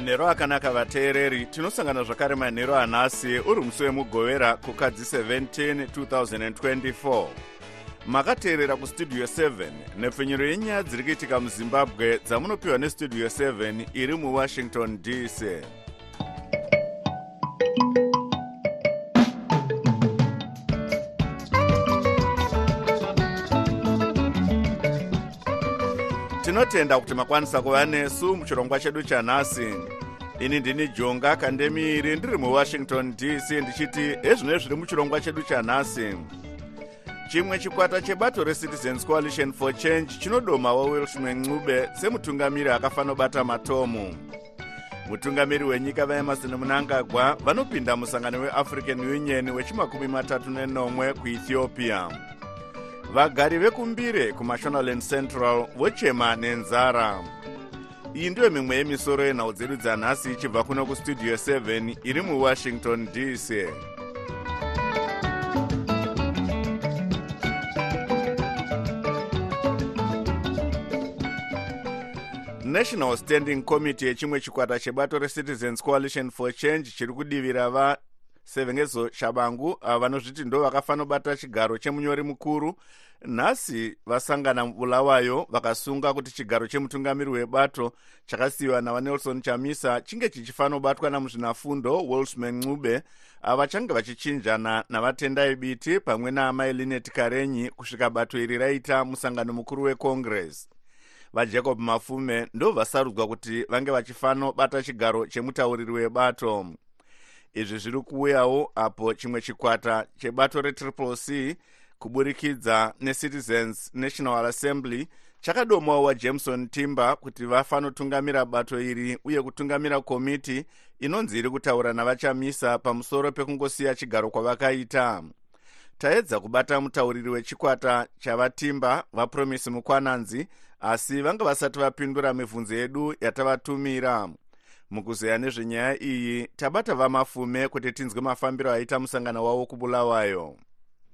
manhero akanaka vateereri tinosangana zvakare manhero anhasi uri musi wemugovera kukadzi 17 2024 makateerera kustudio 7 nepfenyuro yenyaya dziri kuitika muzimbabwe dzamunopiwa nestudio 7 iri muwashington dc tinotenda kuti makwanisa kuva nesu muchirongwa chedu chanhasi. Ini ndini jonga kandemiri ndiri muwashington dc ndichiti ezvino zviri muchirongwa chedu chanhasi. Chimwe chikwata chebato recitizens coalition for change chinodomawo wilson ncube semutungamiri akafanobata matomu. Mutungamiri wenyika vaemarson munangagwa vanopinda musangano weafrican union wechimakumi matatu nenomwe kuethiopia vagari vekumbire kumashonaland central vochema nenzara. Iyi ndiyo mimwe yemisoro yenhau dzedu dzanhasi ichibva kuno kustudio 7 iri muwashington dc national standing committee yechimwe chikwata chebato recitizens coalition for change chiri kudivira vasevengezo shabangu ava vanozviti ndo vakafanobata chigaro chemunyori mukuru. Nhasi vasangana mubulawayo vakasunga kuti chigaro chemutungamiri webato chakasiyiwa navanelson chamisa chinge chichifanobatwa namuzvinafundo wolsman ncube. Ava change vachichinjana navatendai biti pamwe naamai linet karenyi kusvika bato iri raita musangano mukuru wecongress. Vajacob mafume ndo vasarudzwa kuti vange vachifanobata chigaro chemutauriri webato izvi zviri kuuyawo apo chimwe chikwata chebato retriple c kuburikidza necitizens national assembly chakadomawo wajameson timber kuti vafanotungamira bato iri uye kutungamira komiti inonzi iri kutaura navachamisa pamusoro pekungosiya chigaro kwavakaita. Taedza kubata mutauriri wechikwata chavatimba vapromisi mukwananzi asi vanga vasati vapindura mibvunzo yedu yatavatumira mukuzeya nezvenyaya iyi tabata vamafume kuti tinzwe mafambiro aita musangano wavo kubulawayo.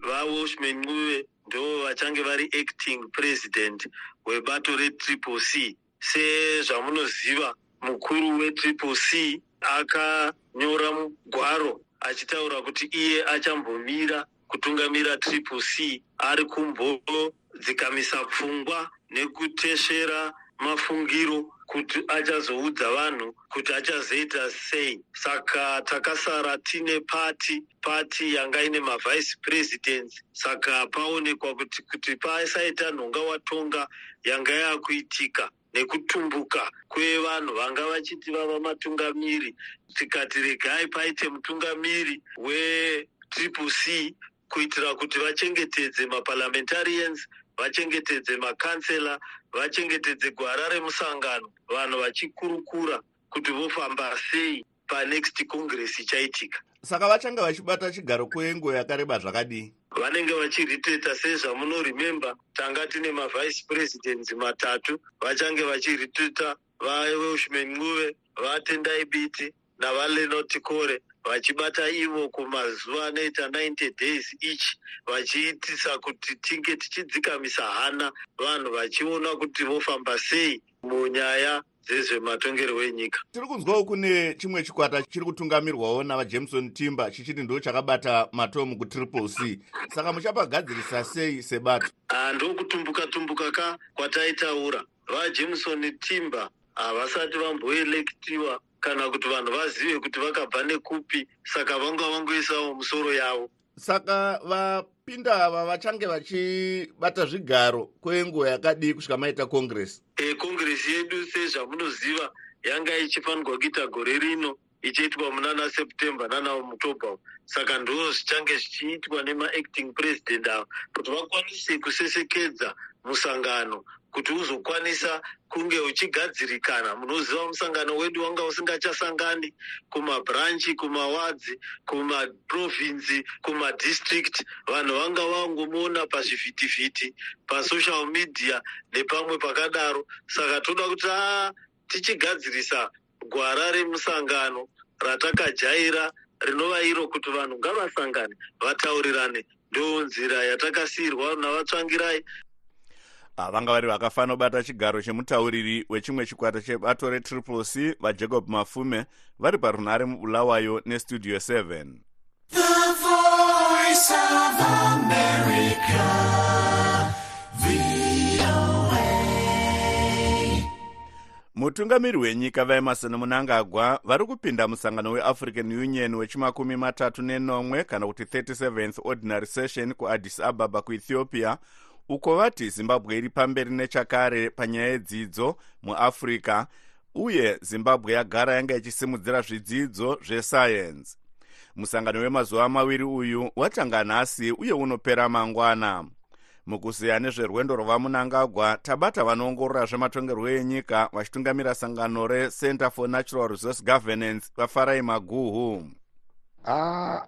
Vawashman ncube ndo vachange vari acting president webato retriple c. Sezvamunoziva mukuru wetriple c akanyora mugwaro achitaura kuti iye achambomira kutungamira triple c ari kumbodzikamisa pfungwa nekutesvera mafungiro kuti achazoudza vanhu kuti achazoita sei. Saka takasara tine pati pati yanga ine mavice presidents. Saka paonekwa kuti kuti pasaita nhonga watonga yanga yakuitika nekutumbuka kwevanhu vanga vachiti vava matungamiri. Tikati regai paite mutungamiri wetriple c kuitira kuti vachengetedze maparliamentarians vachengetedze makansela vachengetedze gwara remusangano vanhu vachikurukura kuti vofamba sei panext congress ichaitika. Saka vachange vachibata chigaro kwenguva yakareba zvakadii? Vanenge vachiriteta sezvamunorememba tanga tine mavice presidents matatu vachange vachiriteta vawashman ncube vatendai biti navalenot kore vachibata ivo kumazuva anoita 90 days each vachiitisa kuti tinge tichidzikamisa hana. Vanhu vachiona kuti vofamba sei munyaya dzezvematongerwo enyika. Tiri kunzwawo kune chimwe chikwata chiri kutungamirwawo navajameson timber chichiti ndo chakabata matomu kutriple c. Saka muchapagadzirisa sei sebato? Handokutumbuka tumbuka ka kwataitaura. Vajameson timber havasati vamboelektiwa kana kuti vanhu vazive kuti vakabva nekupi saka vanga vangoisawo musoro yavo. Saka vapinda ava vachange vachibata zvigaro kwenguva yakadii kusvika maita congress. E congress yedu sezvamunoziva yanga ichifanirwa kuita gore rino ichiitwa munana september nana mutobha saka ndo zvichange zvichiitwa nemaacting president ava kuti vakwanise kusesekedza musangano kuti uzokwanisa kunge uchigadzirikana. Munoziva musangano wedu wanga usingachasangani kumabranchi kumawadzi kumaprovinsi kumadistrict. Vanhu vanga vangomuona pazvivhitivhiti pasocial media nepamwe pakadaro. Saka toda kuti a tichigadzirisa gwara remusangano ratakajaira rinova iro kuti vanhu ngavasangane vataurirane. Ndo nzira yatakasiyirwa navatsvangirai vanga vari vakafanira kubata chigaro chemutauriri wechimwe chikwata chebato retriple c vajacob mafume vari parunhare mubulawayo nestudio 7 mutungamiri wenyika vaemarson munangagwa vari kupinda musangano weafrican union wechimakumi matatu nenomwe kana kuti 37th ordinary session kuaddis ababa kuethiopia uko vati zimbabwe iri pamberi nechakare panyaya yedzidzo muafrica uye zimbabwe yagara yanga ichisimudzira zvidzidzo zvesayensi musangano wemazuva maviri uyu watanga nhasi uye unopera mangwana. Mukuziya nezverwendo rwavamunangagwa tabata vanoongorora zvematongerwo enyika vachitungamira sangano recenter for natural resource governance vafarai maguhu.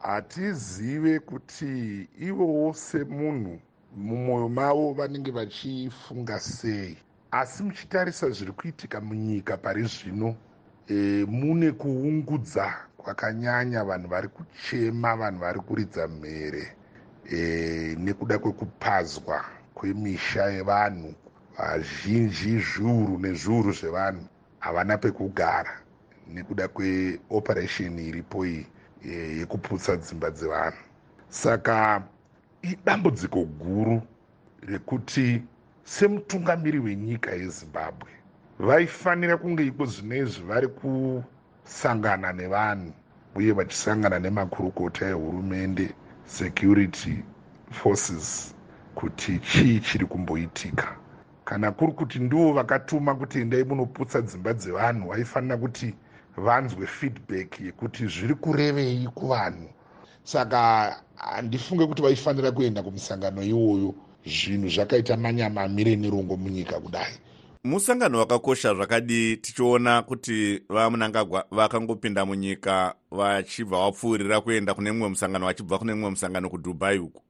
Hatizive kuti ivowo semunhu mumwoyo mavo vanenge vachifunga sei. Asi muchitarisa zviri kuitika munyika pari zvino e, mune kuungudza kwakanyanya vanhu vari kuchema vanhu vari kuridza mhere e, nekuda kwekupazwa kwemisha yevanhu. Vazhinji zviuru nezviuru zvevanhu havana pekugara nekuda kweoperation iripo iyi e, yekuputsa dzimba dzevanhu. Saka idambudziko guru rekuti semutungamiri wenyika yezimbabwe vaifanira kunge iko zvinezvi vari kusangana nevanhu uye vachisangana nemakurukota ehurumende security forces kuti chii chiri kumboitika. Kana kuri kuti ndivo vakatuma kuti endai munoputsa dzimba dzevanhu vaifanira kuti vanzwe feedback yekuti zviri kurevei kuvanhu. Saka handifunge kuti vaifanira kuenda kumusangano iwoyo. Zvinhu zvakaita manyamamire nerongo munyika kudai. Musangano wakakosha zvakadii tichiona kuti vamunangagwa vakangopinda munyika vachibva vapfuurira kuenda kune mumwe musangano vachibva kune mumwe musangano kudubai uku.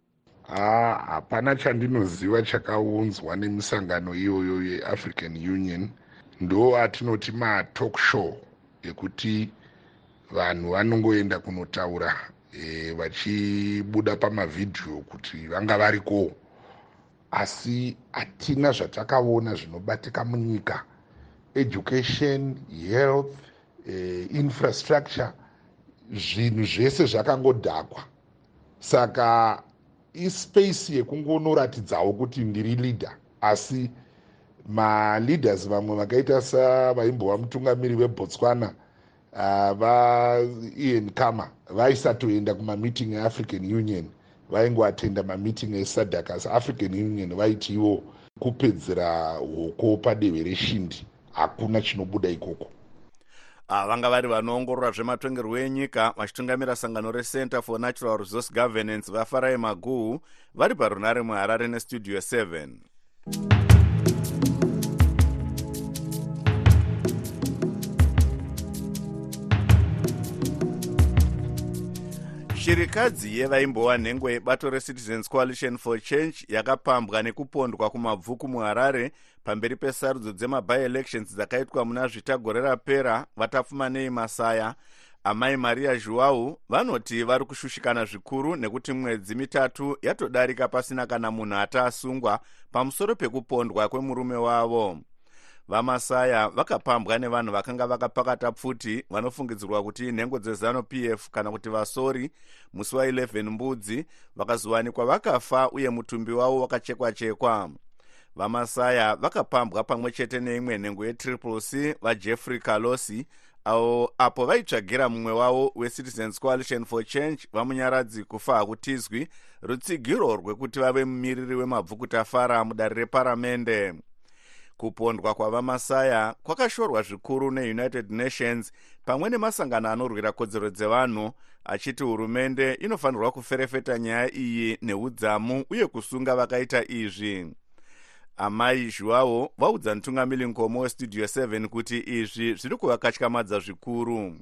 Ha hapana chandinoziva chakaunzwa nemisangano iyoyo yeafrican union. Ndo atinoti matalk show ekuti vanhu vanongoenda kunotaura e, vachibuda pamavhidhiyo kuti vanga varikowo asi hatina zvatakaona zvinobatika munyika. Education health e, infrastructure zvinhu zvese zvakangodhakwa. Saka ispace yekungonoratidzawo kuti ndiri leader. Asi maleaders vamwe vakaita savaimbova mutungamiri webotswana vaian kama vaisatoenda kumameeting eafrican union. Vaingoatenda mameeting esadak asi african union vaiti ivo kupedzera hoko padehwe reshindi hakuna chinobuda ikoko. Vanga vari vanoongorora zvematongerwo enyika vachitungamira sangano recenter for natural resource governance vafarai maguhu vari parunare muharare nestudio 7 shirikadzi yevaimbova nhengo yebato recitizens coalition for change yakapambwa nekupondwa kumabvuku muharare pamberi pesarudzo dzemabielections dzakaitwa muna zvitagore rapera vatapfuma nei masaya amai maria zhuau vanoti vari kushushikana zvikuru nekuti mwedzi mitatu yatodarika pasina kana munhu ataasungwa pamusoro pekupondwa kwemurume wavo vamasaya vakapambwa nevanhu vakanga vakapakata pfuti vanofungidzirwa kuti nhengo dzezanup f kana kuti vasori musi wa11 mbudzi vakazowanikwa vakafa uye mutumbi wavo wakachekwa-chekwa. Vamasaya vakapambwa pamwe chete neimwe nhengo yetriple c vajeffrey kalosi avo apo vaitsvagira mumwe wavo wecitizens coalition for change vamunyaradzi kufa hakutizwi rutsigiro rwekuti vave mumiriri wemabvukutafara mudare reparamende kupondwa kwavamasaya kwakashorwa zvikuru neunited nations pamwe nemasangano anorwira kodzero dzevanhu achiti hurumende inofanirwa kuferefeta nyaya iyi neudzamu uye kusunga vakaita izvi. Amai zhuwavo vaudza mutungamiri nkomo westudio 7 kuti izvi zviri kuvakatyamadza zvikuru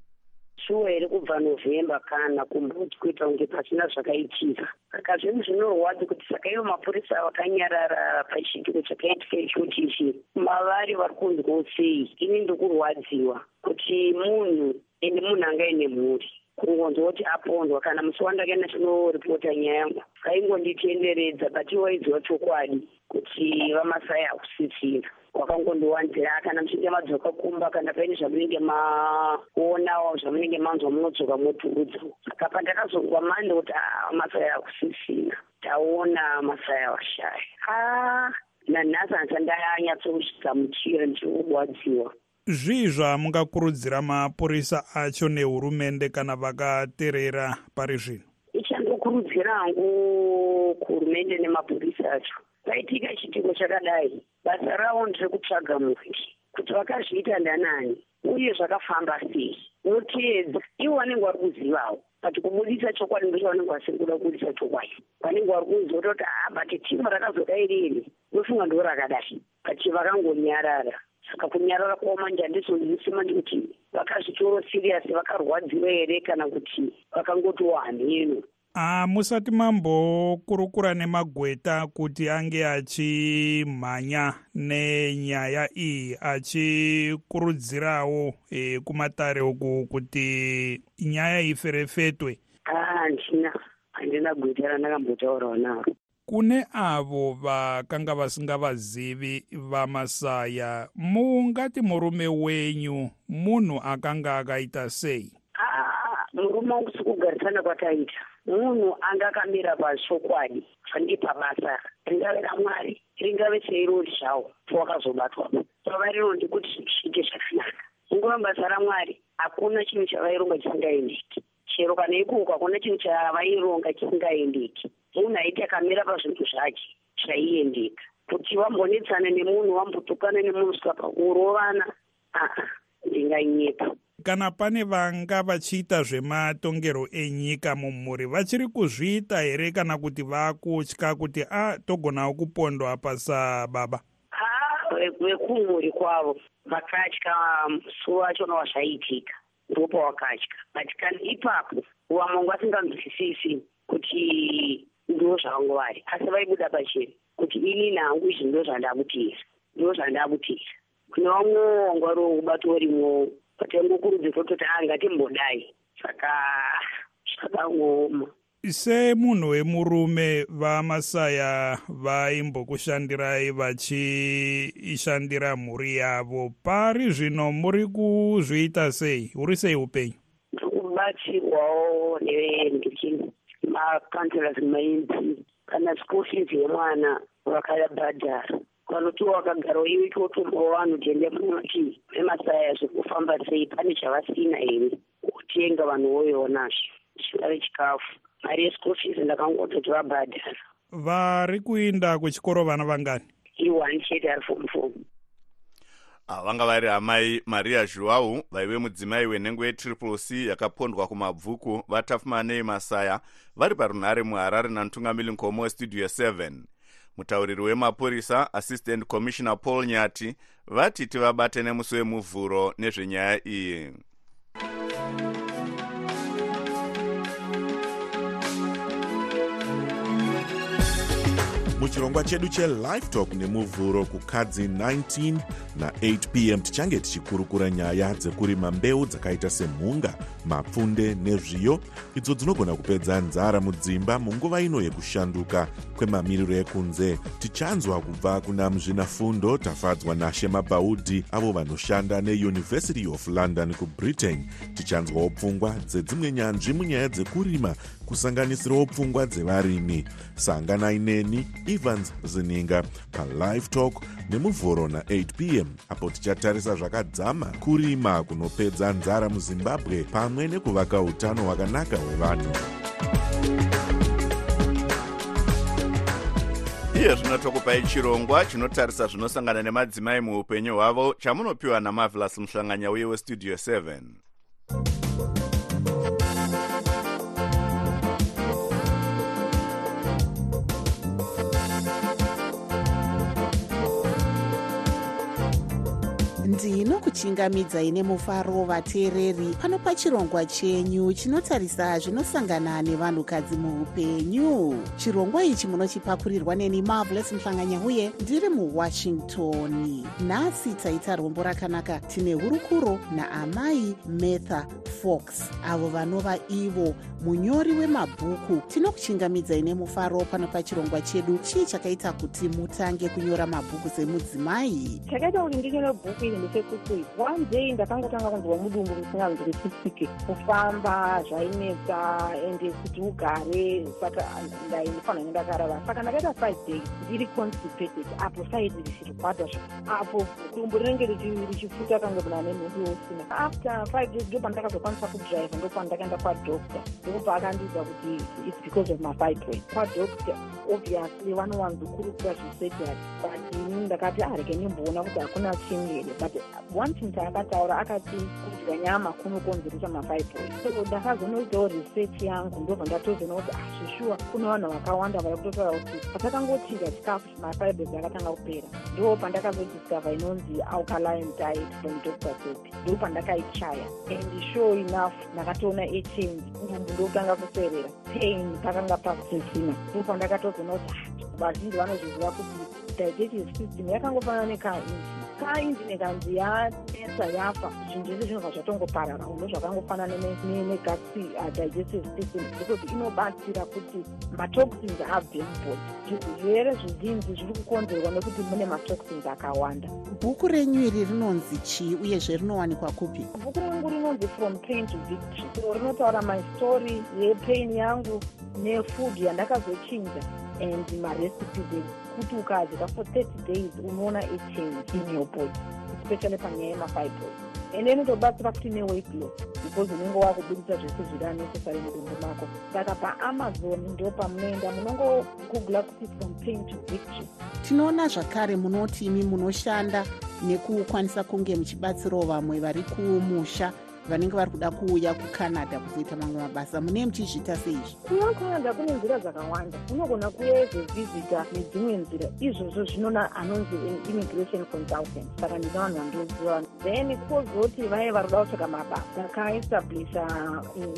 shuwa here kubva novhemba kana kumbudzi kuita kunge pasina zvakaitika. Saka zvinhu zvinorwadza kuti saka ivo mapurisa vakanyarara pachiitiko chakaitika ichoti ichi mavari vari kunzwawo sei. Ini ndokurwadziwa kuti munhu ende munhu angaine mhuri kungonzwa kuti apondwa kana musi wandakaenda chinoripota nyaya yangu vaingonditenderedza but iwaidziwa chokwadi kuti vamasai hakusisina wakangondiwanzira kana muchinge madzoka kumba kana paine zvamunenge maona zvamunenge manzwa munodzoka moturudza saka pandakazongwa mande kuti masaya akusisina. Taona masaya washaya. A nanhasi handisa ndanyatsogamuchira ndichirwadziwa zvii zvamungakurudzira mapurisa acho nehurumende kana vakateerera pari zvino ichandokurudzira hangu kuhurumende nemapurisa acho. Paitika chitiko chakadai basa ravo nderekutsvaga muviri kuti vakazviita ndanani uye zvakafamba sei. Voteedza ivo vanenge vari kuzivawo but kubudisa chokwadi ndocho vanenge vasiri kuda kubudisa chokwadi. Vanenge vari kuziva kuti ha but timu rakazodai riri vofunga ndo rakadai but vakangonyarara. Saka kunyarara kwavo manje handizonzwisima ndikuti vakazvitoro siriyasi vakarwadziwa here kana kuti vakangotiwo hamheno Ah, musati mambokurukura nemagweta kuti ange achimhanya nenyaya iyi achikurudzirawo e, kumatare uku kuti nyaya iferefetwe. Handina handina gweta randakambotaurawo naro kune avo vakanga vasingavazivi vamasaya mungati murume wenyu munhu akanga akaita sei? Murume wangu sikugarisana kwataita munhu anga akamira pachokwadi zvandii pabasa ringave ramwari ringave seirori zvawo pawakazobatwapo pava rino ndekuti zviite zvakanaka. Munguva basa ramwari hakuna chinhu chavaironga chisingaendeki chero kana ikoko hakuna chinhu chavaironga chisingaendeki munhu aiti akamira pazvinhu zvake zvaiendeka kuti wambonetsana nemunhu wambotukana nemunhu svika pakurovana aa ndinganyepa kana pane vanga vachiita zvematongerwo enyika mumhuri vachiri kuzviita here kana kuti vakutya kuti a togonawo kupondwa pasababa? Vekumhuri kwavo vakatya musi wacho nawazvaitika ndopa wakatya. But kana ipapo vamwe vasinganzwisisi kuti ndo zvangu vari asi vaibuda pachena kuti ini nangu izvi ndo zvandakutira ndo zvandakutira kune vamwewo wanga vari kubato urimwowo patangokurudzirwa kutoti a ngatimbodai saka zvakangoma semunhu wemurume vamasaya vaimbokushandirai vachiishandira mhuri yavo. Pari zvino muri kuzviita sei? Uri sei upenyu? Ndikubatsirwawo nevendiki makanselas maimp kana school fees yemwana vakabhadhara vanotiwa vakagarawo iwe totombawo vanhu tende munoti vemasaya zvekufamba sei. Pane chavasina here kutenga vanhu voionazvo chingave chikafu? Mari yeschool fees ndakangototi vabhadhara. Vari kuinda kuchikoro vana vangani? Ione chete ari fomu fomu vanga vari amai maria zhuwau vaive mudzimai wenhengo yetriple c yakapondwa kumabvuku. Vatafumanei masaya vari parunhare muharare namutungamiri nkomo westudio 7 mutauriri wemapurisa assistant commissioner paul nyati vati tivabate nemusi wemuvhuro nezvenyaya iyi muchirongwa chedu chelive talk nemuvhuro kukadzi 19 na8 pm tichange tichikurukura nyaya dzekurima mbeu dzakaita semhunga mapfunde nezviyo. Idzo dzinogona kupedza nzara mudzimba munguva ino yekushanduka kwemamiriro ekunze. Tichanzwa kubva kuna muzvinafundo tafadzwa nashema bhaudhi avo vanoshanda neuniversity of london kubritain tichanzwawo pfungwa dzedzimwe nyanzvi munyaya dzekurima kusanganisirawo pfungwa dzevarimi sanganai neni evans zininga palive talk nemuvhuro na8 pm apo tichatarisa zvakadzama kurima kunopedza nzara muzimbabwe pamwe nekuvaka utano hwakanaka hwevanhu. Iye zvino tokupai chirongwa chinotarisa zvinosangana nemadzimai muupenyu hwavo chamunopiwa namavelas muhlanganya uye westudio 7 ndinokuchingamidzai nemufaro vateereri. Pano pachirongwa chenyu chinotarisa zvinosangana nevanhukadzi muupenyu. Chirongwa ichi munochipakurirwa neni marvelous muhlanganya uye ndiri muwashington. Nhasi taita rombo rakanaka tine hurukuro naamai martha fox avo vanova ivo munyori wemabhuku. Tinokuchingamidzai nemufaro pano pachirongwa chedu chii chakaita kuti mutange kunyora mabhuku semudzimai? Chakaita kuti ndinyore bhuku iri ndechekuti one day ndakangotanga kunzwa mudumbu musinganzi richisike kufamba zvainetsa ende kuti ugare saka ndaifanira kunge ndakarara saka ndakaita five days ndiri constipated apo saidi richirwadza apo dumbu rinenge richifuta kange muna nemhuri usina after five days ndo pandakazokwanisa kudriva ndo pandakaenda kwadoctor. Ndopa akandiudza kuti its because of mafibroid kwadoctor obviously vanowanzokurukura zvesurgery but ini ndakati areke ah, ndimboona kuti hakuna chinhu here but one thing taakataura akati kudya nyama kunokonzeresa mafibroid so ndakazonoitawo research yangu ndobva ndatozoona kuti azvishuwa ah, kune vanhu vakawanda vari kutotaura kuti patakangotinga chikafu mafibroid akatanga kupera. Ndo pandakazodiscover inonzi alkaline diet from dr sopi ndo pandakaichaya and sure enough ndakatoona echange ndumbu ndokutanga kuserera pain pakanga pasisina ndo pandakatozoona kuti ah, vazhinji vanozviziva kuti digestive system yakangofanana nekainji kainji nekanzi yanetsa yafa zvinhu zvese zvinobva zvatongoparara uno zvakangofanana negasi uh, digestive system. Because inobatsira kuti matoxins abve mubodi zvirwere zvizinji zviri kukonzerwa nekuti mune matoxins akawanda. Bhuku renyu iri rinonzi chii uyezve rinowanikwa kupi? Bhuku rangu rinonzi from pain to victory. So rinotaura my story yepain yangu nefood yandakazochinja and marecipes kuti ukadya for 30 days unoona ichange in your body especially panyaya yemafibroid and inotobatsira kuti neweight loss because unenge wakubudisa zvese zviri anecessary mudumbu mako saka paamazon ndo pamunoenda munongogugula kuti from pain to victory. Tinoona zvakare munoti imi munoshanda nekukwanisa kunge muchibatsirawo vamwe vari kumusha vanenge vari kuda kuuya kucanada kuzoita mamwe mabasa. Mune muchizviita seizvi? Kuya kucanada kune nzira dzakawanda. Unogona kuya ezovhizita nedzimwe nzira. Izvozvo zvinona anonzi immigration consultant. Saka ndina vanhu vandoziva then kozoti vaive vari kuda kutsvaga mabasa. Takaestablisha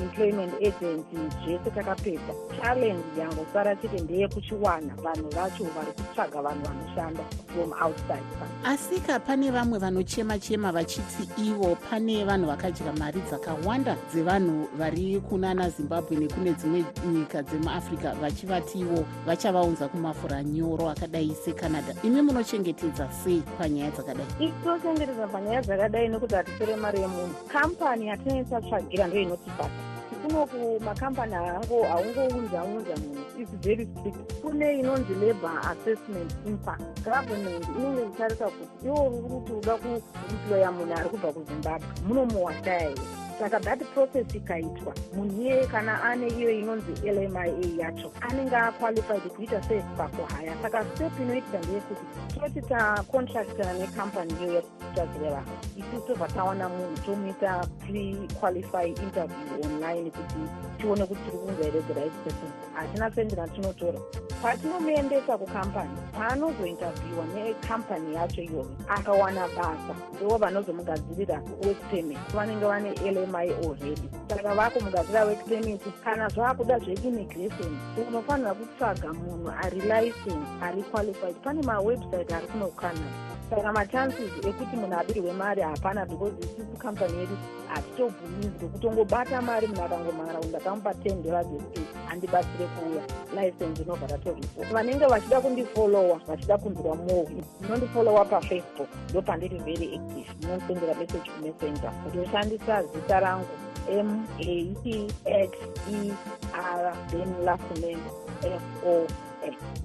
employment agency zvese takapedza challenge yangosara chete ndeyekuchiwana vanhu vacho vari kutsvaga vanhu vanoshanda from outside. Asika pane vamwe vanochema chema vachiti ivo pane vanhu vakadya mari dzakawanda dzevanhu vari kunana zimbabwe nekune dzimwe nyika dzemuafrica vachivatiwo vachavaunza kumafura nyoro akadai secanada. Imi munochengetedza sei panyaya dzakadai? Tochengetedza panyaya dzakadai nekuti hatisore mari yemunhu. Kambani yatinoisa tsvagira ndo inotibata kunoku makambani haungounza unza munhu its very strict kune inonzi labour assessment impact. Government inenge ichitarisa kuti iwo uri kuti uda kuemploya munhu ari kubva kuzimbabwe. Munomuwashaya here saka that process ikaitwa. Munhu iyeye kana ane iyo inonzi lmia yacho anenge aqualified kuita sepakuhaya saka step inoitika ndeyekuti toti tacontractana necampani iyo yatitsvagire vanhu isusu tobva tawana munhu tomuita prequalify interview online kuti tione kuti tiri kunza here the right person. Hatina sendi ratinotora patinomuendesa kukampani paanozointerviewa necampani yacho iyoyo akawana basa. Ndo vanozomugadzirira permit. Vanenge vane lmi already. Saka vakumugadzira permit kana zvaakuda zveimmigration unofanira kutsvaga munhu ari license ari qualified. Pane mawebsite ari kuno kucanada saka machances ekuti munhu abirwe mari hapana because isusu kampani yedu hatitobvuminzi kwekutongobata mari munhu akangomhara unhu ndakamupa ten dollars estate handibatsire kuuya license inobva ratoripo vanenge vachida kundifolowa vachida kunzwa more munondifolowa pafacebook ndo pandiri very active. Munondisendera message kumessenger. Ndoshandisa zita rangu m a t x e r then last name f o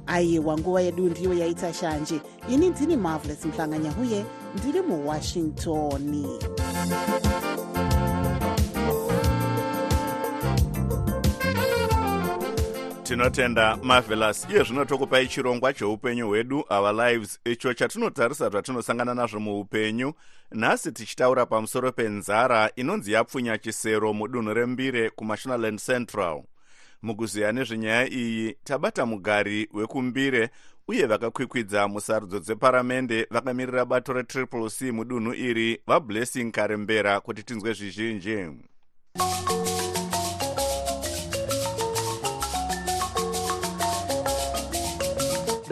aiwa nguva yedu ndiyo yaita shanje. Ini ndini marvelous muhlanganya uye ndiri muwashington tinotenda marvelous. Iye zvino tokupai chirongwa cheupenyu hwedu our lives. Icho chatinotarisa zvatinosangana nazvo muupenyu. Nhasi tichitaura pamusoro penzara inonzi yapfunya chisero mudunhu rembire kumashonaland central. Mukuziya nezvenyaya iyi tabata mugari wekumbire uye vakakwikwidza musarudzo dzeparamende vakamirira bato retriple c mudunhu iri vablessing karembera kuti tinzwe zvizhinji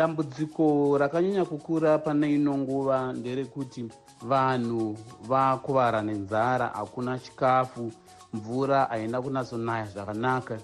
dambudziko rakanyanya kukura pane ino nguva nderekuti vanhu vakuvara nenzara hakuna chikafu mvura haina kunatsonaya zvakanaka.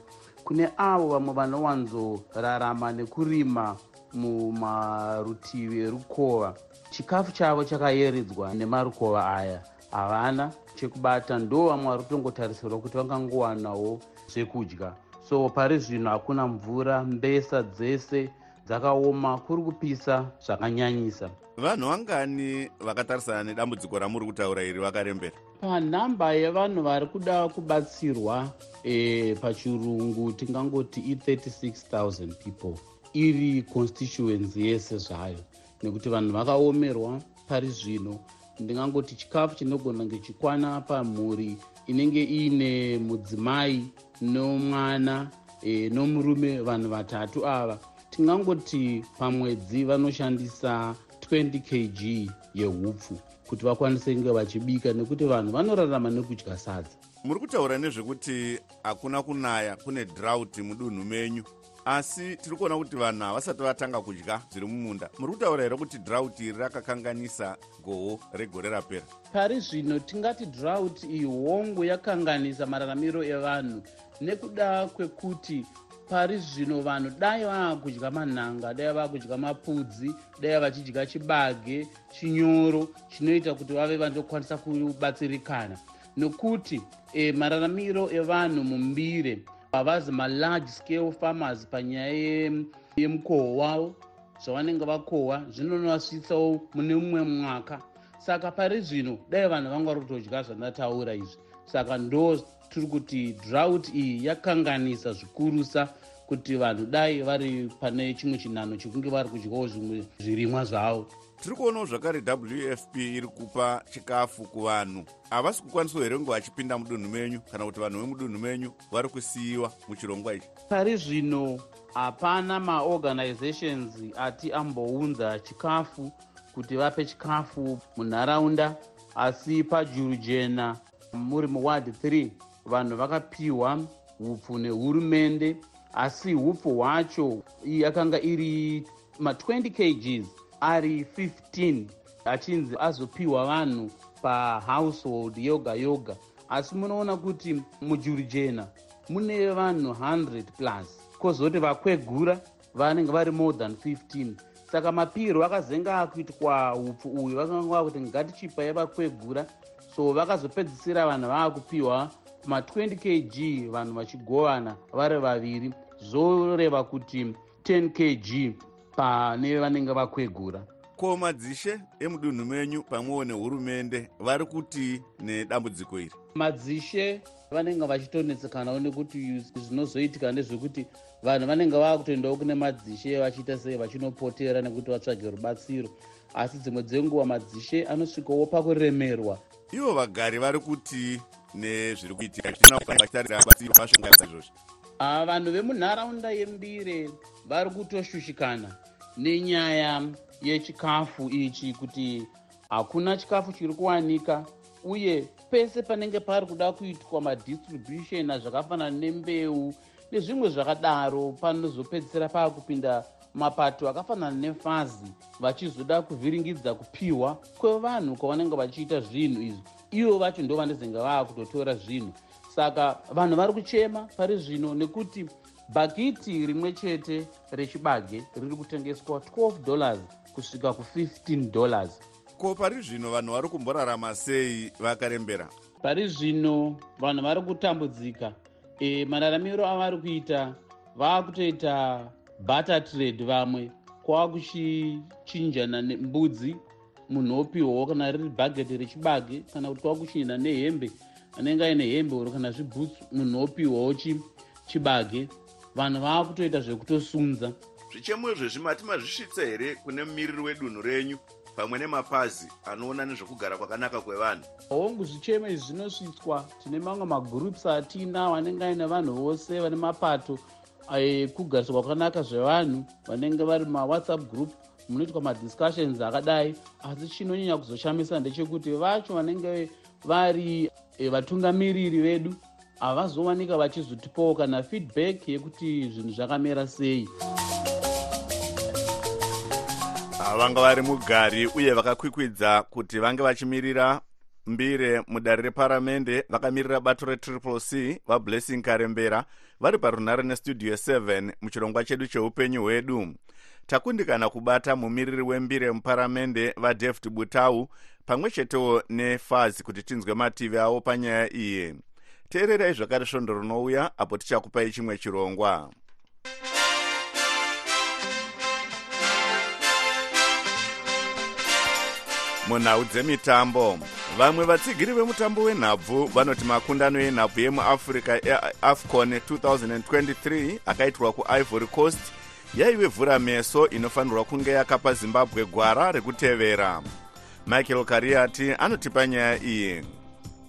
Kune avo vamwe vanowanzorarama nekurima mumarutivi erukova. Chikafu chavo chakayeredzwa nemarukova aya havana chekubata ndo vamwe vari kutongotarisirwa kuti vangangowanawo zvekudya. So pari zvino hakuna mvura mbesa dzese dzakaoma kuri kupisa zvakanyanyisa. Vanhu vangani vakatarisana nedambudziko ramuri kutaura iri vakarembera? Panhamba yevanhu vari kuda kubatsirwa e, pachirungu tingangoti i36 000 people iri constituency yese zvayo. Nekuti vanhu vakaomerwa pari zvino ndingangoti chikafu chinogona kunge chikwana pamhuri inenge iine mudzimai nomwana e, nomurume vanhu vatatu ava tingangoti pamwedzi vanoshandisa 20 kg yeupfu kuti vakwanise kunge vachibika nekuti vanhu vanorarama nekudya sadza. Muri kutaura nezvekuti hakuna kunaya kune draught mudunhu menyu asi tiri kuona kuti vanhu havasati vatanga kudya zviri mumunda. Muri kutaura here kuti draught iri rakakanganisa goho regore rapera? Pari zvino tingati draught iyi hongu yakanganisa mararamiro evanhu nekuda kwekuti pari zvino vanhu dai vava kudya manhanga dai vava kudya mapudzi dai vachidya chibage chinyoro chinoita kuti vave vanokwanisa kubatsirikana. Nokuti e, mararamiro evanhu mumbire havazi malarge scale farmers panyaya yemukohwo wavo zvavanenge vakohwa zvinonovasvitsawo mune mumwe mwaka. Saka pari zvino dai vanhu vanga vari kutodya zvandataura izvi. Saka ndo tiri kuti drought iyi yakanganisa zvikurusa kuti vanhu dai vari pane chimwe chinhano chekunge vari kudyawo zvimwe zvirimwa zvavo. Tiri kuonawo zvakare wfp iri kupa chikafu kuvanhu. Havasi kukwanisawo here kunge vachipinda mudunhu menyu kana kuti vanhu vemudunhu menyu vari kusiyiwa muchirongwa ichi? Pari zvino hapana maorganizations ati ambounza chikafu kuti vape chikafu munharaunda asi pajuru jena muri muward 3 vanhu vakapiwa upfu nehurumende asi upfu hwacho yakanga iri ma20 kgs ari 15 achinzi azopiwa vanhu pahousehold yoga yoga. Asi munoona kuti mujuri jena mune vanhu 100 plus kwozoti vakwegura vanenge vari more than 15 saka mapiro akazenga akuitwa upfu uyu vakanga kuti ngatichipai vakwegura. So vakazopedzisira vanhu vava kupiwa ma20 kg vanhu vachigovana vari vaviri. Zoreva kuti 10 kg pane vanenge vakwegura. Ko madzishe emudunhu menyu pamwewo nehurumende vari kuti nedambudziko iri? Madzishe vanenge vachitonetsekanawo nekuti zvinozoitika ndezvekuti vanhu vanenge vava kutoendawo kune madzishe vachiita sei vachinopotera nekuti vatsvage rubatsiro. Asi dzimwe dzenguva madzishe anosvikawo pakuremerwa. Ivo vagari vari kuti nezviri kuitikaizvozvi vanhu vemunharaunda yembire vari kutoshushikana nenyaya yechikafu ichi kuti hakuna chikafu chiri kuwanika uye pese panenge pari kuda kuitwa madistribution azvakafanana nembeu nezvimwe zvakadaro panozopedzisira paakupinda mapato akafanana nefazi vachizoda kuvhiringidza kupiwa kwevanhu kwavanenge vachiita zvinhu izvi ivo vacho ndo vanezenge vava kutotora zvinhu. Saka vanhu vari kuchema pari zvino nekuti bhakiti rimwe chete rechibage riri kutengeswa 12 dollars kusvika ku15 dollars. Ko pari zvino vanhu vari kumborarama sei vakarembera? Pari zvino vanhu vari kutambudzika. E, mararamiro avari kuita vaakutoita butter trade vamwe kwava kuchichinjana nembudzi munhu opiwawo kana riri bhageti rechibage kana kuti kwava kuchinjana nehembe anenge aine hembe oro kana zvibhutsu munhu opiwawo chibage. Vanhu vava kutoita zvekutosunza. Zvichemo izvezvi mati mazvisvitsa here kune mumiriri wedunhu renyu pamwe nemapazi anoona nezvekugara kwakanaka kwevanhu? Hongu zvichemo izvi zvinosvitswa tine mamwe magroups atina vanenge aine vanhu vose vane mapato kugariswa kwakanaka zvevanhu vanenge vari mawhatsapp group munoitwa madiscussions akadai asi chinonyanya kuzoshamisa ndechekuti vacho vanenge vari e, vatungamiriri vedu havazowanika vachizotipawo kana feedback yekuti zvinhu zvakamera sei. Vanga vari mugari uye vakakwikwidza kuti vange vachimirira mbire mudare reparamende vakamirira bato retriple c vablessing karembera vari parunhare nestudio 7 muchirongwa chedu cheupenyu hwedu takundikana kubata mumiriri wembire muparamende vadavid butau pamwe chetewo nefazi kuti tinzwe mativi avo panyaya iyi. Teererai zvakare svondo rinouya apo tichakupai chimwe chirongwa. Munhau dzemitambo vamwe vatsigiri vemutambo wenhabvu vanoti makundano enhabvu yemuafrica eafcon 2023 akaitwa kuivory coast yaive vhura meso inofanirwa kunge yakapa zimbabwe gwara rekutevera. Michael kariati anotipa nyaya iyi.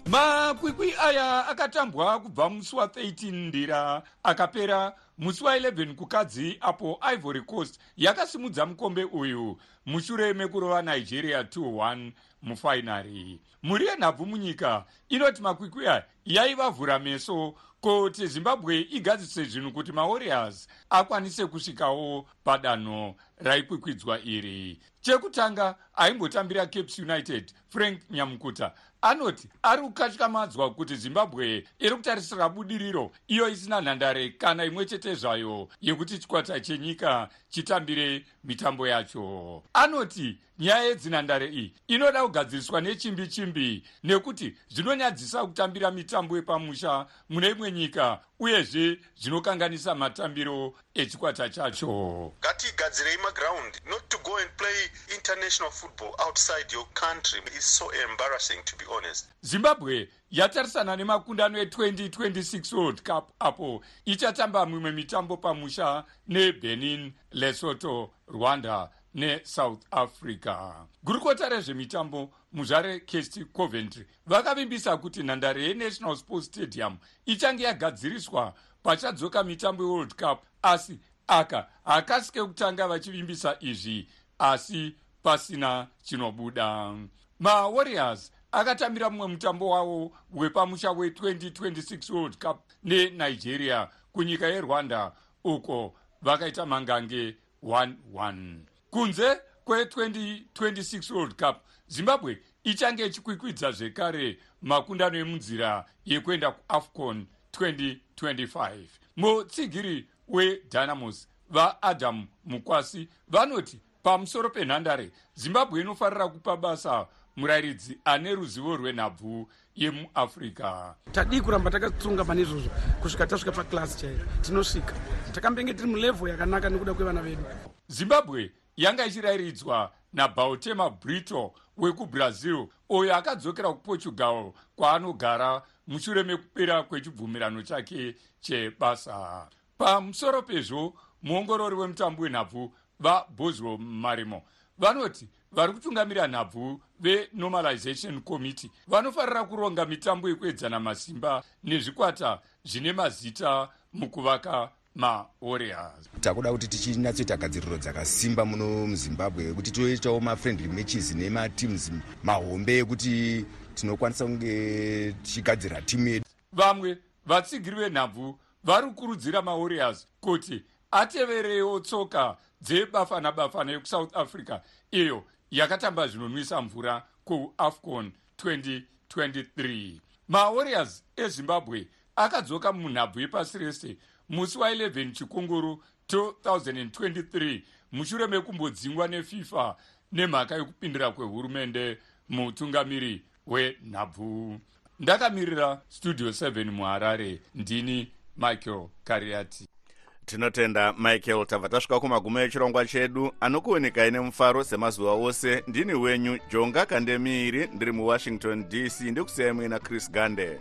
Makwikwi aya akatambwa kubva musi wa13 ndira akapera musi wa11 kukadzi apo ivory coast yakasimudza mukombe uyu. Mushure mekurova nigeria 21 mufainari. Mhuri yenhabvu munyika inoti makwikwi aya yaivavhura meso kuti zimbabwe igadzise zvinhu kuti mawarriors akwanise kusvikawo padanho raikwikwidzwa iri. Chekutanga aimbotambira capes united frank nyamukuta anoti ari kukatyamadzwa kuti zimbabwe iri kutarisira budiriro iyo isina nhandare kana imwe chete zvayo yekuti chikwata chenyika chitambire mitambo yacho. Anoti nyaya yedzinhandare iyi inoda kugadziriswa nechimbi chimbi nekuti zvinonyadzisa kutambira mitambo yepamusha mune imwe nyika uyezve zvinokanganisa matambiro echikwata chacho. Ngatigadzirei magraundi not to go and play international football outside your country is so embarrassing to be honest. Zimbabwe yatarisana nemakundano e2026 world cup apo ichatamba mimwe mitambo pamusha nebenin lesoto rwanda nesouth africa. Gurukota rezvemitambo muzvare kest coventry vakavimbisa kuti nhandare yenational sports stadium ichange yagadziriswa pachadzoka mitambo yeworld cup asi aka hakasike kutanga vachivimbisa izvi asi pasina chinobuda. Mawarriors akatambira mumwe mutambo wavo wepamusha we2026 world cup nenigeria kunyika yerwanda uko vakaita mangange 11 kunze kwe2026 world cup zimbabwe ichange ichikwikwidza zvekare makundano emunzira yekuenda kuafcon 2025 mutsigiri wedynamos vaadam mukwasi vanoti pamusoro penhandare zimbabwe inofarira kupa basa murayiridzi ane ruzivo rwenhabvu yemuafrica tadii kuramba takatsunga pane izvozvo kusvika tasvika paklasi chaiyo. Tinosvika. Takambenge tiri mulevho yakanaka nekuda kwevana vedu. Zimbabwe yanga ichirayiridzwa nabautema brito wekubrazil uyo akadzokera kuportugal kwaanogara mushure mekupera kwechibvumirano chake chebasa. Pamusoro pezvo muongorori wemutambo wenhabvu vaboswell marimo vanoti vari kutungamira nhabvu venormalization committee. Vanofarira kuronga mitambo yekuedzana masimba nezvikwata zvine mazita mukuvaka mawarriors. Takuda kuti tichinatsoita gadziriro dzakasimba muno muzimbabwe kuti toitawo mafriendly matches nemateams mahombe ekuti tinokwanisa kunge tichigadzira timu yedu. Vamwe vatsigiri venhabvu vari kukurudzira mawarriors kuti ateverewo tsoka dzebafana bafana yekusouth africa iyo yakatamba zvinonwisa mvura kuafcon 2023 mawarriors ezimbabwe akadzoka munhabvu yepasi rese musi wa11 chikunguru 2023 mushure mekumbodzingwa nefifa nemhaka yekupindira kwehurumende mutungamiri wenhabvu. Ndakamirira studio 7 muharare. Ndini michael kariati. Tinotenda michael tabva tasvika kumagumo echirongwa chedu anokuonekai nemufaro semazuva ose. Ndini wenyu jonga kandemiiri ndiri muwashington dc ndikusiyai muina chris gande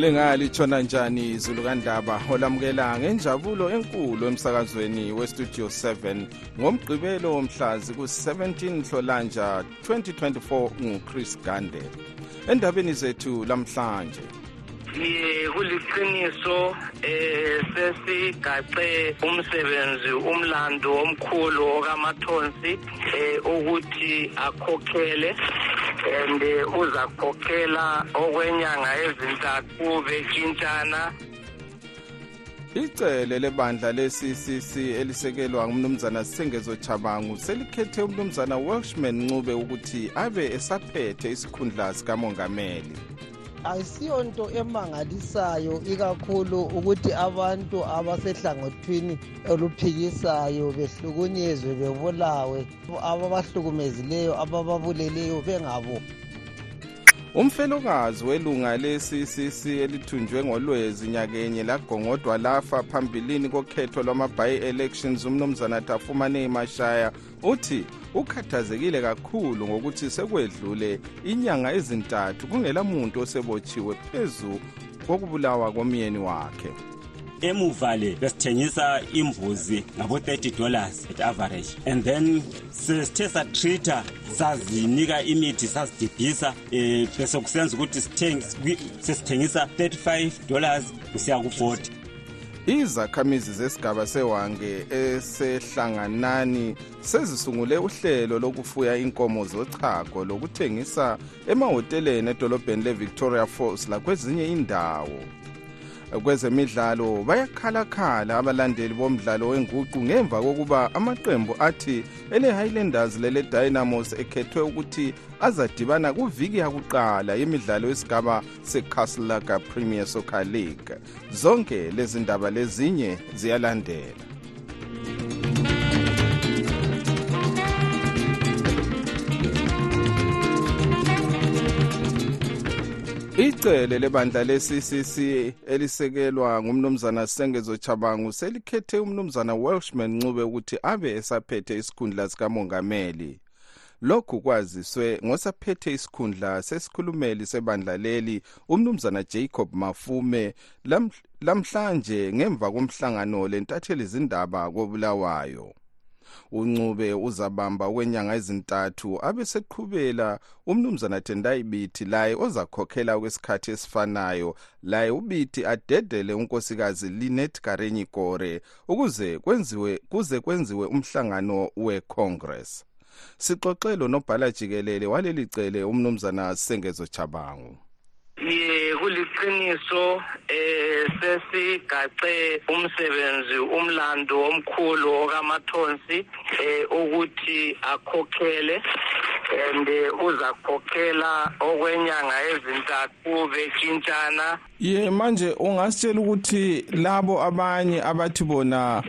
lingalitshona njani izulu kandaba? Olamukela ngenjabulo enkulu emsakazweni westudio 7 ngomgqibelo womhlazi ku-17 nhlolanja 2024 nguchris gande. Endabeni zethu lamhlanje. Kuliqiniso eh sesigace umsebenzi umlando omkhulu okamathonsi eh ukuthi akhokhele and uzakhokhela okwenyanga ezintathu betshintshana icele lebandla le-ccc elisekelwa ngumnumzana sengezo chabangu selikhethe umnumzana welshman ncube ukuthi abe esaphethe isikhundla sikamongameli. Ayisiyonto emangalisayo ikakhulu ukuthi abantu abasehlangothini oluphikisayo behlukunyezwe bebulawe ababahlukumezileyo abababuleleyo bengabo. Umfelokazi welunga le-ccc elithunjwe ngolwezi nyakenye lagongodwa lafa phambilini kokhetho lwama-by-elections umnumzana tafumane mashaya uthi ukhathazekile kakhulu ngokuthi sekwedlule inyanga ezintathu kungela muntu osebotshiwe phezu kokubulawa komyeni wakhe. Emuva le besithengisa imbuzi ngabo-30 dollars at average. And then sesithe satreata sazinika imithi sazidibhisa um bese kusenza ukuthi sesithengisa 35 dollars kusiya ku-40 izakhamizi zesigaba sewange esehlanganani sezisungule uhlelo lokufuya inkomo zochago lokuthengisa emahoteleni edolobheni le-victoria falls lakwezinye indawo kwezemidlalo bayakhalakhala abalandeli bomdlalo wenguqu ngemva kokuba amaqembu athi ele-highlanders lele-dynamos ekhethwe ukuthi azadibana kuviki yakuqala yemidlalo yesigaba secastlaga premier soccer league. Zonke lezi ndaba lezinye ziyalandela icele lebandla le-ccc elisekelwa ngumnumzana sengezo chabangu selikhethe umnumzana welshman ncube ukuthi abe esaphethe isikhundla sikamongameli. Lokhu kwaziswe ngosaphethe isikhundla sesikhulumeli sebandla leli umnumzana jacob mafume lamhlanje ngemva komhlangano lentatheli zindaba kobulawayo. Uncube uzabamba okwenyanga ezintathu abeseqhubela. Umnumzana tendai biti laye ozakhokhela kwesikhathi esifanayo. Laye ubiti adedele unkosikazi linet karenyi gore ukuze kwenziwe kuze kwenziwe umhlangano wecongress. Sixoxelo nobhala jikelele waleli cele umnumzana sengezo chabangu ye kuliqiniso eh sesigace umsebenzi umlando omkhulu okamathonsi eh ukuthi akhokhele and uzakhokhela okwenyanga ezintathu betshintshana ye manje ungasitshela ukuthi labo abanye abathi bona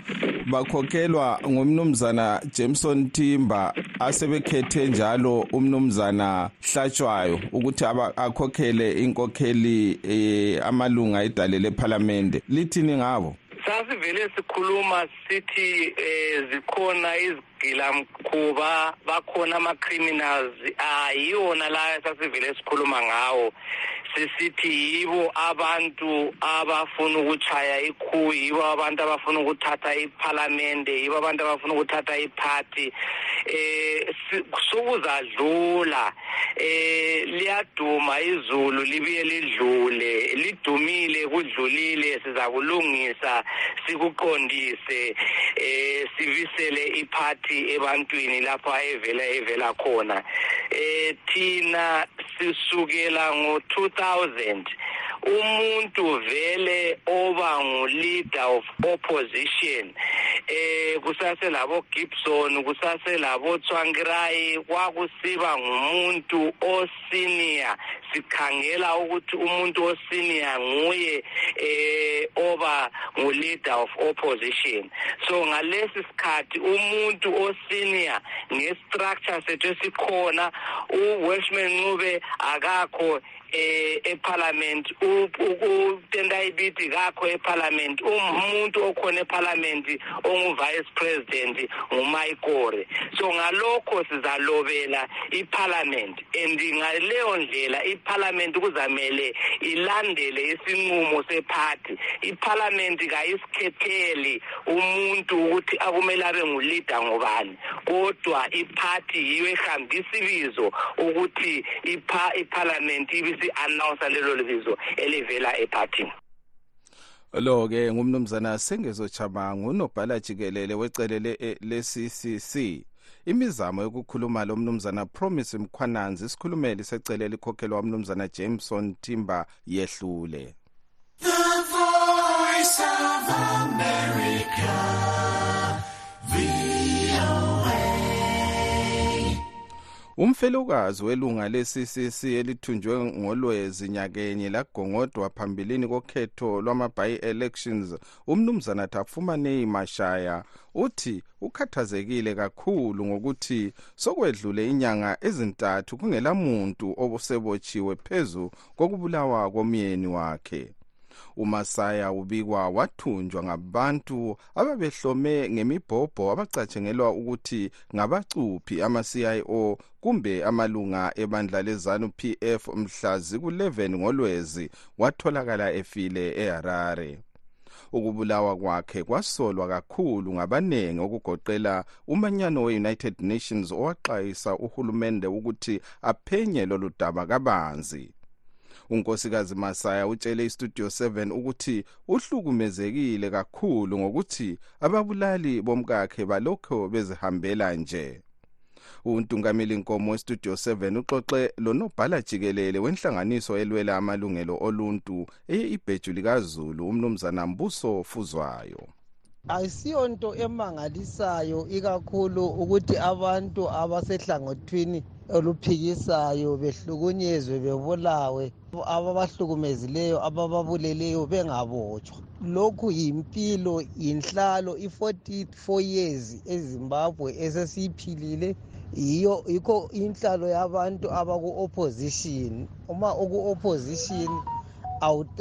bakhokhelwa ngumnumzana jameson timber asebekhethe njalo umnumzana hlatshwayo ukuthi akhokhele inkokheli eh, amalunga edale lephalamende. Lithini ngabo? Sasivele sikhuluma sithi eh zikhona izigilamkhuba bakhona ama-criminals ayiwona la sasivele sikhuluma ngawo. Sisithi yibo abantu abafuna ukuchaya ikhu yibo abantu abafuna ukuthatha iphalamende yibo abantu abafuna ukuthatha iphathi. Eh sokuzadlula eh liyaduma izulu libuye lidlule. Lidumile kudlulile siza kulungisa sikuqondise. Eh sivisele iphathi ebantwini lapha evela evela khona. Eh thina sisukela ngo 2000 umuntu vele oba ngu-leader of opposition eh kusaselabo Gibson kusaselabo Tsvangirai kwakusiba ngumuntu osenior. Sikhangela ukuthi umuntu osenior nguye eh oba ngu-leader of opposition. So ngalesi sikhathi umuntu osenior ngestructure sethu esikhona u-welshman ncube akakho eh eparliament utendai biti kakho eparliament umuntu okhona eparliament ongu-vice president ngumayikore so ngalokho sizalobela iparliament and ngaleyo ndlela iparliament kuzamele ilandele isinqumo sephathi. Iparliament kayisikhetheli umuntu ukuthi akumele abe nguleader ngobani kodwa iphathi yiyo ehambisa ibizo ukuthi iparliament ibi si-announsa lelo bizo elivela ephathini. Lo ke ngumnumzana sengezo chabangu unobhala jikelele wecele le-ccc imizamo yokukhuluma lo mnumzana promise mkhwananzi isikhulumeli secele likhokhelwa umnumzana jameson timber yehlule. The voice of America, umfelokazi welunga le-ccc elithunjwe ngolwezi nyakenye lagongodwa phambilini kokhetho lwama-by-elections umnumzana tafumanei mashaya uthi ukhathazekile kakhulu ngokuthi sokwedlule inyanga ezintathu kungelamuntu osebotshiwe phezu kokubulawa komyeni wakhe umasaya ubikwa wathunjwa ngabantu ababehlome ngemibhobho abacatshengelwa ukuthi ngabacuphi ama-cio kumbe amalunga ebandla lezanu pf mhla ziku-11 ngolwezi watholakala efile eharare. Ukubulawa kwakhe kwasolwa kakhulu ngabaningi okugoqela umanyano we-united nations owaxwayisa uhulumende ukuthi aphenye lolu daba kabanzi. Unkosikazi masaya utshele istudio 7 ukuthi uhlukumezekile kakhulu ngokuthi ababulali bomkakhe balokho bezihambela nje. Untungameli nkomo westudio 7 uxoxe lonobhala jikelele wenhlanganiso elwela amalungelo oluntu eye-ibheju likazulu umnumzana mbuso fuzwayo. Ayisiyonto emangalisayo ikakhulu ukuthi abantu abasehlangothini oluphikisayo behlukunyezwe bebulawe ababahlukumezileyo abababuleleyo bengabotshwa. Lokhu yimpilo yinhlalo i-44 years ezimbabwe esesiyiphilile. Yiyo yikho inhlalo yabantu abaku-opposition. Uma uku-opposition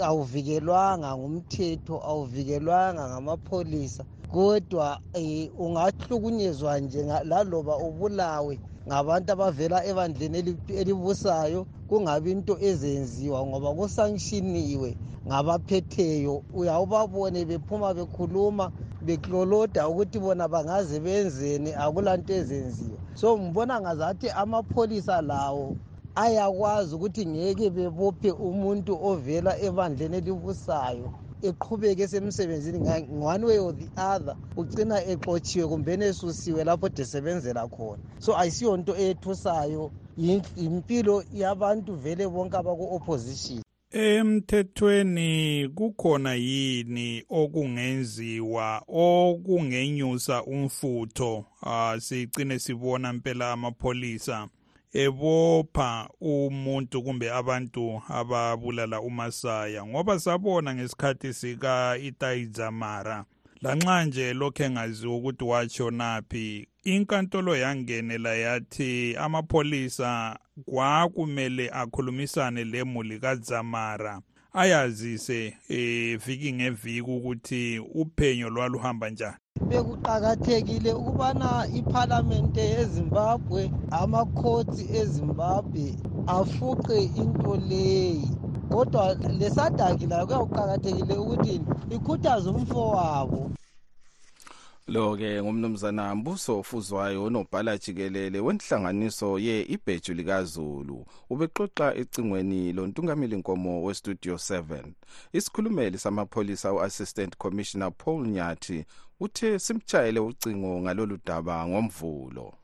awuvikelwanga ngumthetho awuvikelwanga ngamapholisa kodwa um ungahlukunyezwa nje laloba ubulawe ngabantu abavela ebandleni elibusayo kungabi into ezenziwa ngoba kusankshiniwe ngabaphetheyo uyawubabone bephuma bekhuluma bekloloda ukuthi bona bangaze benzeni akulanto ezenziwa. So ngibona ngazathi amapholisa lawo ayakwazi ukuthi ngeke bebophe umuntu ovela ebandleni elibusayo eqhubeke esemsebenzini one way or the other ugcina exotshiwe kumbeni esusiwe lapho desebenzela khona. So ayisiyo nto eyethusayo yimpilo yabantu vele bonke abaku-opposition emthethweni kukhona yini okungenziwa okungenyusa umfutho? Uh, sigcine sibona mpela amapholisa. Ebopha umuntu kumbe abantu ababulala umasaya ngoba sabona ngesikhathi sika itayidzamara lanxa nje lokhu engaziwa ukuthi watshonaphi inkantolo yangenela yathi amapholisa kwakumele akhulumisane lemuli kadzamara ayazise eh viki ngeviki ukuthi uphenyo lwaluhamba njani. Bekuqakathekile ukubana iphalamende yezimbabwe amakhotsi ezimbabwe afuqe into leyi. Kodwa lesadaki layo kuyakuqakathekile ukuthi ikhuthaze umfowabo lo-ke ngumnumzana mbuso ofuzwayo onobhala jikelele wenhlanganiso ye-ibheju likazulu. Ubexoxa ecingweni lontungameli nkomo westudio 7 isikhulumeli samapholisa u-assistant commissioner paul nyathi uthe simtshayele ucingo ngalolu daba ngomvulo.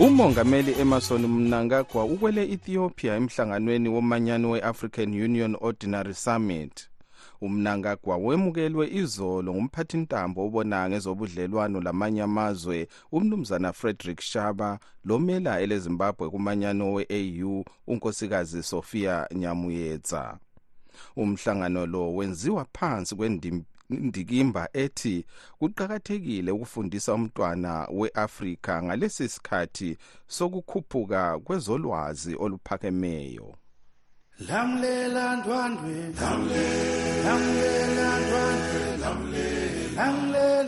Umongameli emerson mnangagwa ukwele ethiopia emhlanganweni womanyano we-african union ordinary summit. Umnangagwa wemukelwe izolo ngumphathintambo obona ngezobudlelwano lamanye amazwe umnumzana frederick shaba lomela elezimbabwe kumanyano we-au unkosikazi sophia nyamuyetsa umhlangano lo wenziwa phansi kwendikimba ethi kuqakathekile ukufundisa umntwana we-afrika ngalesi sikhathi sokukhuphuka kwezolwazi oluphakemeyo. Lamlela ndwandwe. Lamlela ndwandwe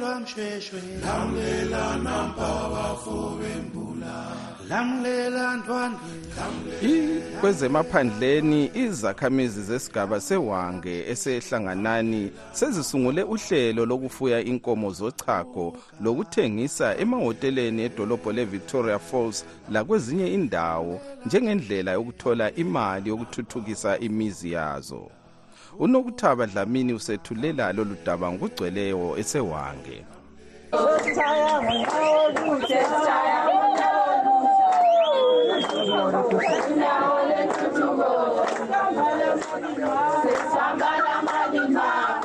lamlelwa mshweshwe lamlela nampabafo bembula lamlela ndwandwe kwezemaphandleni izakhamizi zesigaba sewange esehlanganani sezisungule uhlelo lokufuya inkomo zochago lokuthengisa emahoteleni edolobho le-victoria falls lakwezinye indawo njengendlela yokuthola imali yokuthuthukisa imizi yazo. Unokuthaba dlamini usethulela lolu daba ngokugcweleyo esewange.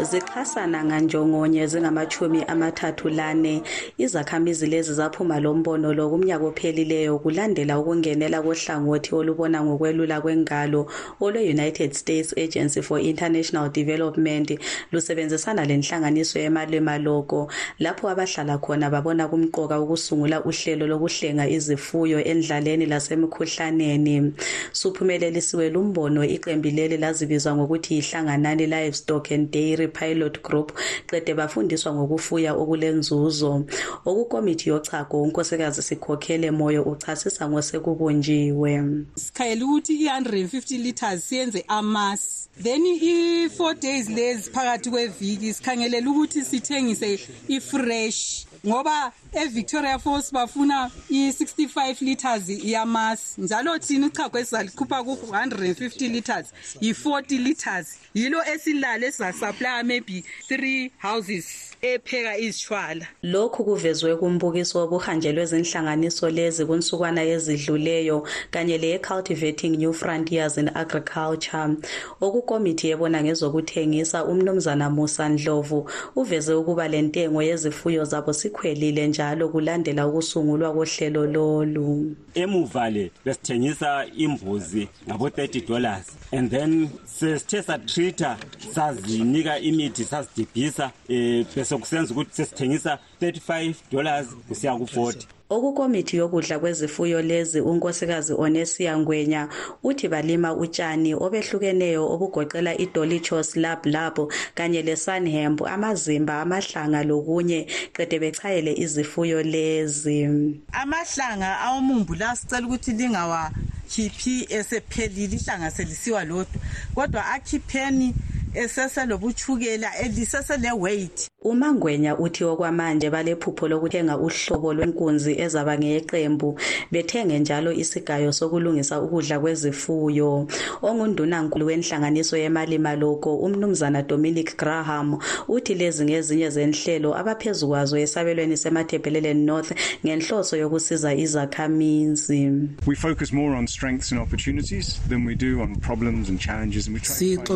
Zixhasana nganjongonye zingamachumi amathathu lane. Izakhamizi lezi zaphuma lo mbono lo kumnyaka ophelileyo kulandela ukungenela kohlangothi olubona ngokwelula kwengalo olwe-united states agency for international development. Lusebenzisana lenhlanganiso yemalwemaloko lapho abahlala khona babona kumqoka ukusungula uhlelo lokuhlenga izifuyo endlaleni lasemkhuhlaneni suphumelelisiwe lumbono iqembi leli lazibizwa ngokuthi yihlanganani livestock and dairy pilot group qede bafundiswa ngokufuya okulenzuzo. Okukomiti yochago unkosikazi sikhokhele moyo uchasisa ngosekubunjiwe. Sikhayela ukuthi i-150 litres siyenze amasi then i-four days lezi phakathi kweviki sikhangelela ukuthi sithengise i-fresh ngoba evictoria falls bafuna i-65 litres yamasi. Njalo thina uchago esizalikhupha ku-150 litres yi-40 litres yilo esilale sizasaplya maybe three houses epheka izishwala lokhu kuvezwe kumbukiso wobuhanjelwe zinhlanganiso lezi kunsukwana ezidluleyo kanye leye-cultivating new frontiers in agriculture. Okukomiti yebona ngezokuthengisa umnumzana musa ndlovu uveze ukuba le ntengo yezifuyo zabo sikhwelile njalo kulandela ukusungulwa kohlelo lolu. Emuva le besithengisa imbuzi ngabo-30 dollars. And then sesithe satreata sazinika imithi sazidibhisa um bese kusenza ukuthi sesithengisa 35 dollars kusiya ku-40 okukomiti yokudla kwezifuyo lezi unkosikazi onesia ngwenya uthi balima utshani obehlukeneyo obugoqela idolichos lab lab kanye lesunhemp amazimba amahlanga lokunye qede bechayele izifuyo lezi. Amahlanga awomumbu la sicela ukuthi lingawakhiphi esephelile ihlanga selisiwa lodwa kodwa akhipheni eseselobutshukela elisesele-weight umangwenya uthi okwamanje balephupho lokuthenga uhlobo lwenkunzi ezaba ngeyeqembu bethenge njalo isigayo sokulungisa ukudla kwezifuyo. Ongundunankulu wenhlanganiso yemalimaloko umnumzana dominic graham uthi lezi ngezinye zenhlelo abaphezu kwazo esabelweni semathebhelelen north ngenhloso yokusiza izakhamizi We focus more on strengths and opportunities than we do on problems and challenges and we try to find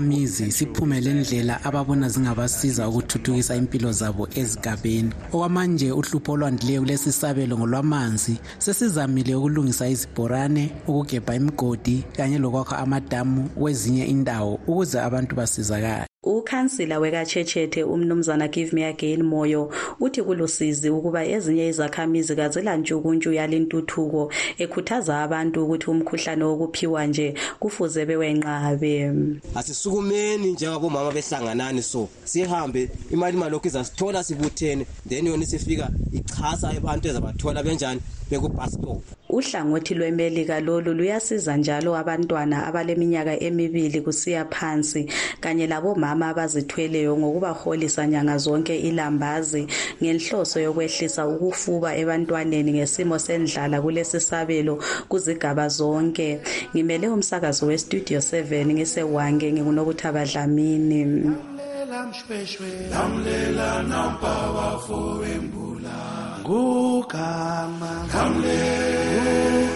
sixoxisana lezakhamizi siphume lendlela ababona zingabasiza ukuthuthukisa impilo zabo ezigabeni. Okwamanje uhlupho olwandileyo kulesi sabelo ngolwamanzi sesizamile ukulungisa izibhorane ukugebha imigodi kanye lokwakha amadamu kwezinye indawo ukuze abantu basizakale. Ukhansila wekatshetshethe umnumzana give me again moyo uthi kulusizi ukuba ezinye izakhamizi kazilantshukuntshu yalintuthuko ekhuthaza abantu ukuthi umkhuhlane wokuphiwa nje kufuze bewenqabe asisukumeni njengabomama behlanganani so. Sihambe imali malokhu izasithola sibuthene then yona isifika ichasa abantu ezabathola benjani? Bekubhastop uhlangothi lwemelika lolu luyasiza njalo abantwana abaleminyaka emibili kusiya phansi kanye labomama abazithweleyo ngokubaholisa nyanga zonke ilambazi ngenhloso yokwehlisa ukufuba ebantwaneni ngesimo sendlala kulesi sabelo kuzigaba zonke. Ngimele umsakazo westudio 7 ngisewange ngingunokuthaba dlamini. Lamlela mshweshwe lamlela nampa bafowembula ngugama. Lamlela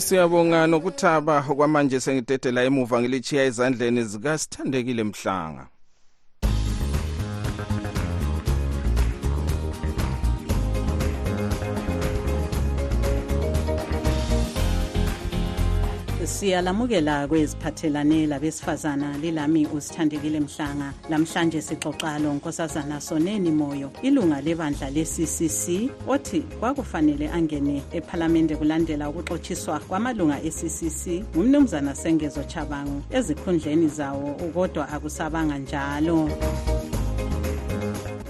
siyabonga nokuthaba kwamanje sengidedela emuva ngilichiya ezandleni zikasithandekile mhlanga. Siyalamukela kweziphathelane labesifazana lilami usithandekile mhlanga. Lamhlanje sixoxa lo nkosazana soneni moyo. Ilunga lebandla le-ccc othi kwakufanele angene ephalamende kulandela ukuxotshiswa kwamalunga e-ccc ngumnumzana sengezo chabangu ezikhundleni zawo kodwa akusabanga njalo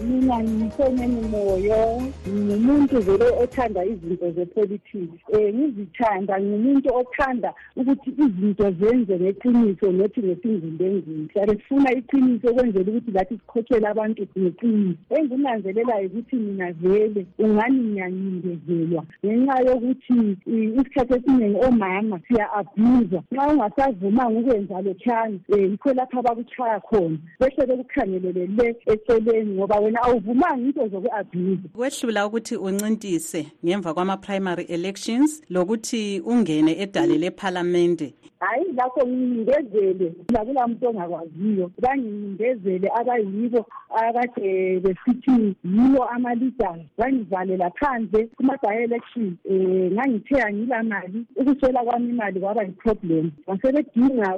mina ngiyiseneni moyo ngumuntu vele othanda izinto zepolitics. Um ngizithanda ngumuntu othanda ukuthi izinto zenze ngeqiniso nothi ngesingumbengisi hlale sifuna iqiniso ukwenzela ukuthi lathi sikhokhele abantu ngeqiniso. Engikunanzelelayo ukuthi mina vele ungani ngiyancindezelwa ngenxa yokuthi isikhathi esiningi omama siya-abhuzwa nxa ungasavumanga ukwenza lokhani um yikho lapho abakuchaya khona. Behle bekukhangelele le eceleni ngoba wena awuvumanga into zoku-abhuza kwehlula ukuthi uncintise ngemva kwama-primary elections lokuthi ungene edale lephalamende hhayi lakho ngincindezele lakula muntu ongakwaziyo bangincindezele abayibo akade besithi yibo ama-leaders bangivalela phandle kuma-bi-election um ngangithe angila mali. Ukuswela kwami imali kwaba yi-problem. Wasebedinga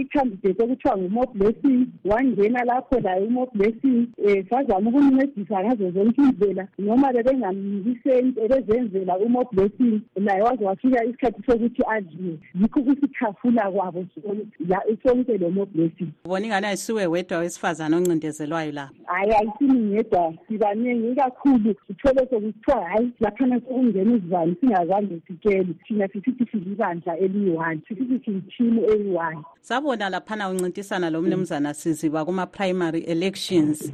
i-candidate okuthiwa ngumo blessing. Wangena lapho laye umo blessing um sazama ukumncedisa ngazo zonke indlela. Noma bebengamniki ebezenzela umo blessing laye waze wafika isikhathi sokuthi adliwe. Yikho ukusikhafula kwabo sonke lo mo blessing. Ubona ingane ayisuwe wedwa wesifazane oncindezelwayo lapho hhayi ayisimi ngedwa sibaningi ikakhulu sithole sokuthiwa hhayi laphana sekungena izivani singazange sitshele thina sisithi silibandla eliyi-one sisithi siyithimu eyi-one sabona laphana uncintisana lo mnumzana siziba kuma-primary elections.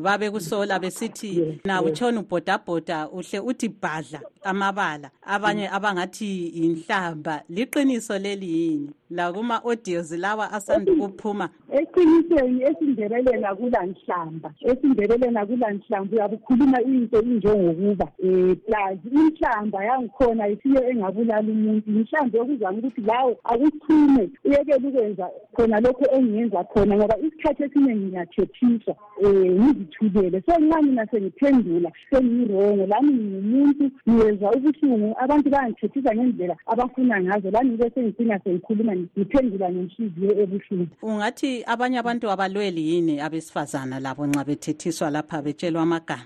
Babe kusola besithi na utshona ubhodabhoda uhle uthi bhadla amabala. Abanye abangathi inhlamba liqiniso leli yin lakuma-audios lawa asanda ukuphuma eqinisweni esindebeleni akulanhlamba esindebeleni akulanhlamba uyabukhuluma into injengokuba um plus inhlamba yangikhona isiyo engabulala umuntu inhlamba yokuzama ukuthi lawo akuphume uyekele ukwenza khona lokho engiyenza khona ngoba isikhathi esiningi ngiyathethiswa um ngizithulele. So nxa mina sengiphendula sengiyirongo lami ngingumuntu ngiyezwa ubuhlungu abantu bayangithethisa ngendlela abafuna ngazo lami ngibe sengicina sengikhuluma ngiphendula ngenhliziyo ebuhlungu ungathi abanye abantu abalweli yini abesifazana labo nxa bethethiswa lapha betshelwa amagama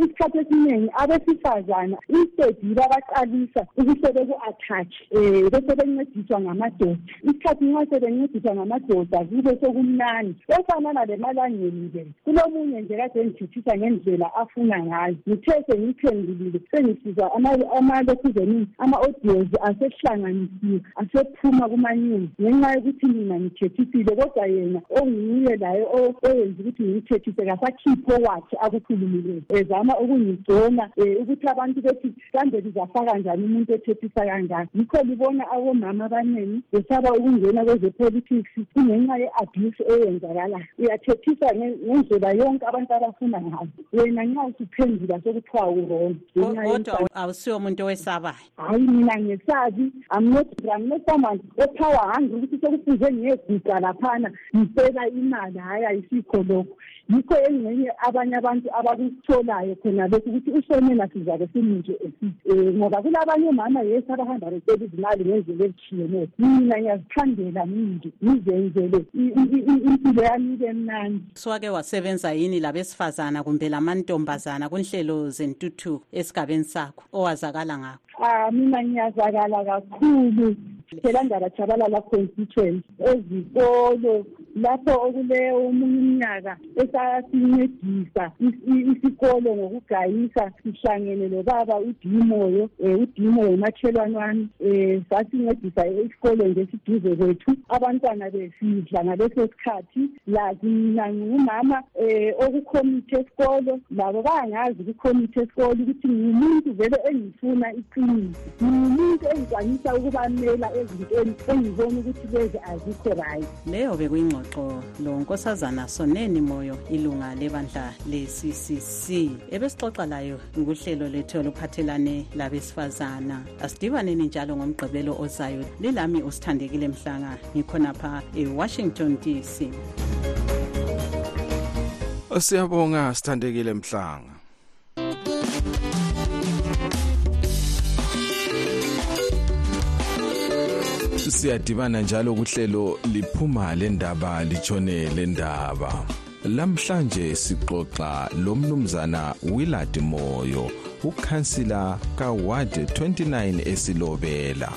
isikhathi esiningi abesifazana instead babaqalisa ukuthi beku-attach um bese bencediswa ngamadoda isikhathi nxa sebencediswa ngamadoda kube sokumnani efanana lemalangeni le kulomunye nje kade ngithethisa ngendlela afuna ngayo ngithe sengiyiphendulile sengisizwa amalokhuzeni ama-audios asehlanganisiwe asephuma kuma-news ngenxa yokuthi mina ngithethisile kodwa yena onguye laye oyenza ukuthi ngiyithethise kasakhipho wakhe akukhulumileyo. Ezama ukungigcona um ukuthi abantu bethi kambe lizafaka njani umuntu ethethisa kanjani yikho libona abomama abaningi besaba ukungena kwezepolitics kungenxa ye-abuse eyenzakalayo. Uyathethisa ngendlela yonke abantu abafuna ngayo. Wena nxa usuphendula sokuthiwa urong kodwa awusiwo umuntu owesabayo. Hhayi mina ngesabi i'm not i'm not someone ophawa hungry ukuthi sekufuze ngiyeguqa laphana ngicela imali hhayi ayisikho lokho yikho engxenye abanye abantu abakutholayo khona lokhu ukuthi usonela sizabe siminje um ngoba kulabanye omama yes abahamba becela izimali ngendlela ezitshiyeneyo. Mina ngiyazithandela mindi ngizenzele impilo yami ibe mnandi. Swake wasebenza yini labesifazana kumbe lamantombazana kunhlelo zentuthuko esigabeni sakho owazakala ngakho? Ah mina ngiyazakala kakhulu. Phela ngarajabalala constituency ezikolo lapho okule omunye umnyaka esasincedisa isikolo ngokugayisa sihlangene lobaba udimoyo um udimoyo umakhelwane wami um sasincedisa isikolo nje siduze kwethu. Abantwana besidla ngaleso sikhathi lazi mina ngingumama um okukhomithe esikolo labo bayangazi kukhomithe esikolo ukuthi ngumuntu vele engifuna iqiniso ngumuntu engikwanisa ukubamela ezintweni engibona ukuthi lezi azikho right. Leyo bekuyingxoxo sixoxo lonkosazana soneni moyo ilunga lebandla le-ccc ebesixoxa layo nguhlelo lethu oluphathelane labesifazana. Asidibaneni njalo ngomgqibelo ozayo lilami usithandekile mhlanga ngikhonapha ewashington dc siyabonga sithandekile mhlanga. Siyadibana njalo kuhlelo liphuma lendaba litshone lendaba lamhlanje sixoxa lomnumzana Willard Moyo ukhansila kaWard 29 esilobela.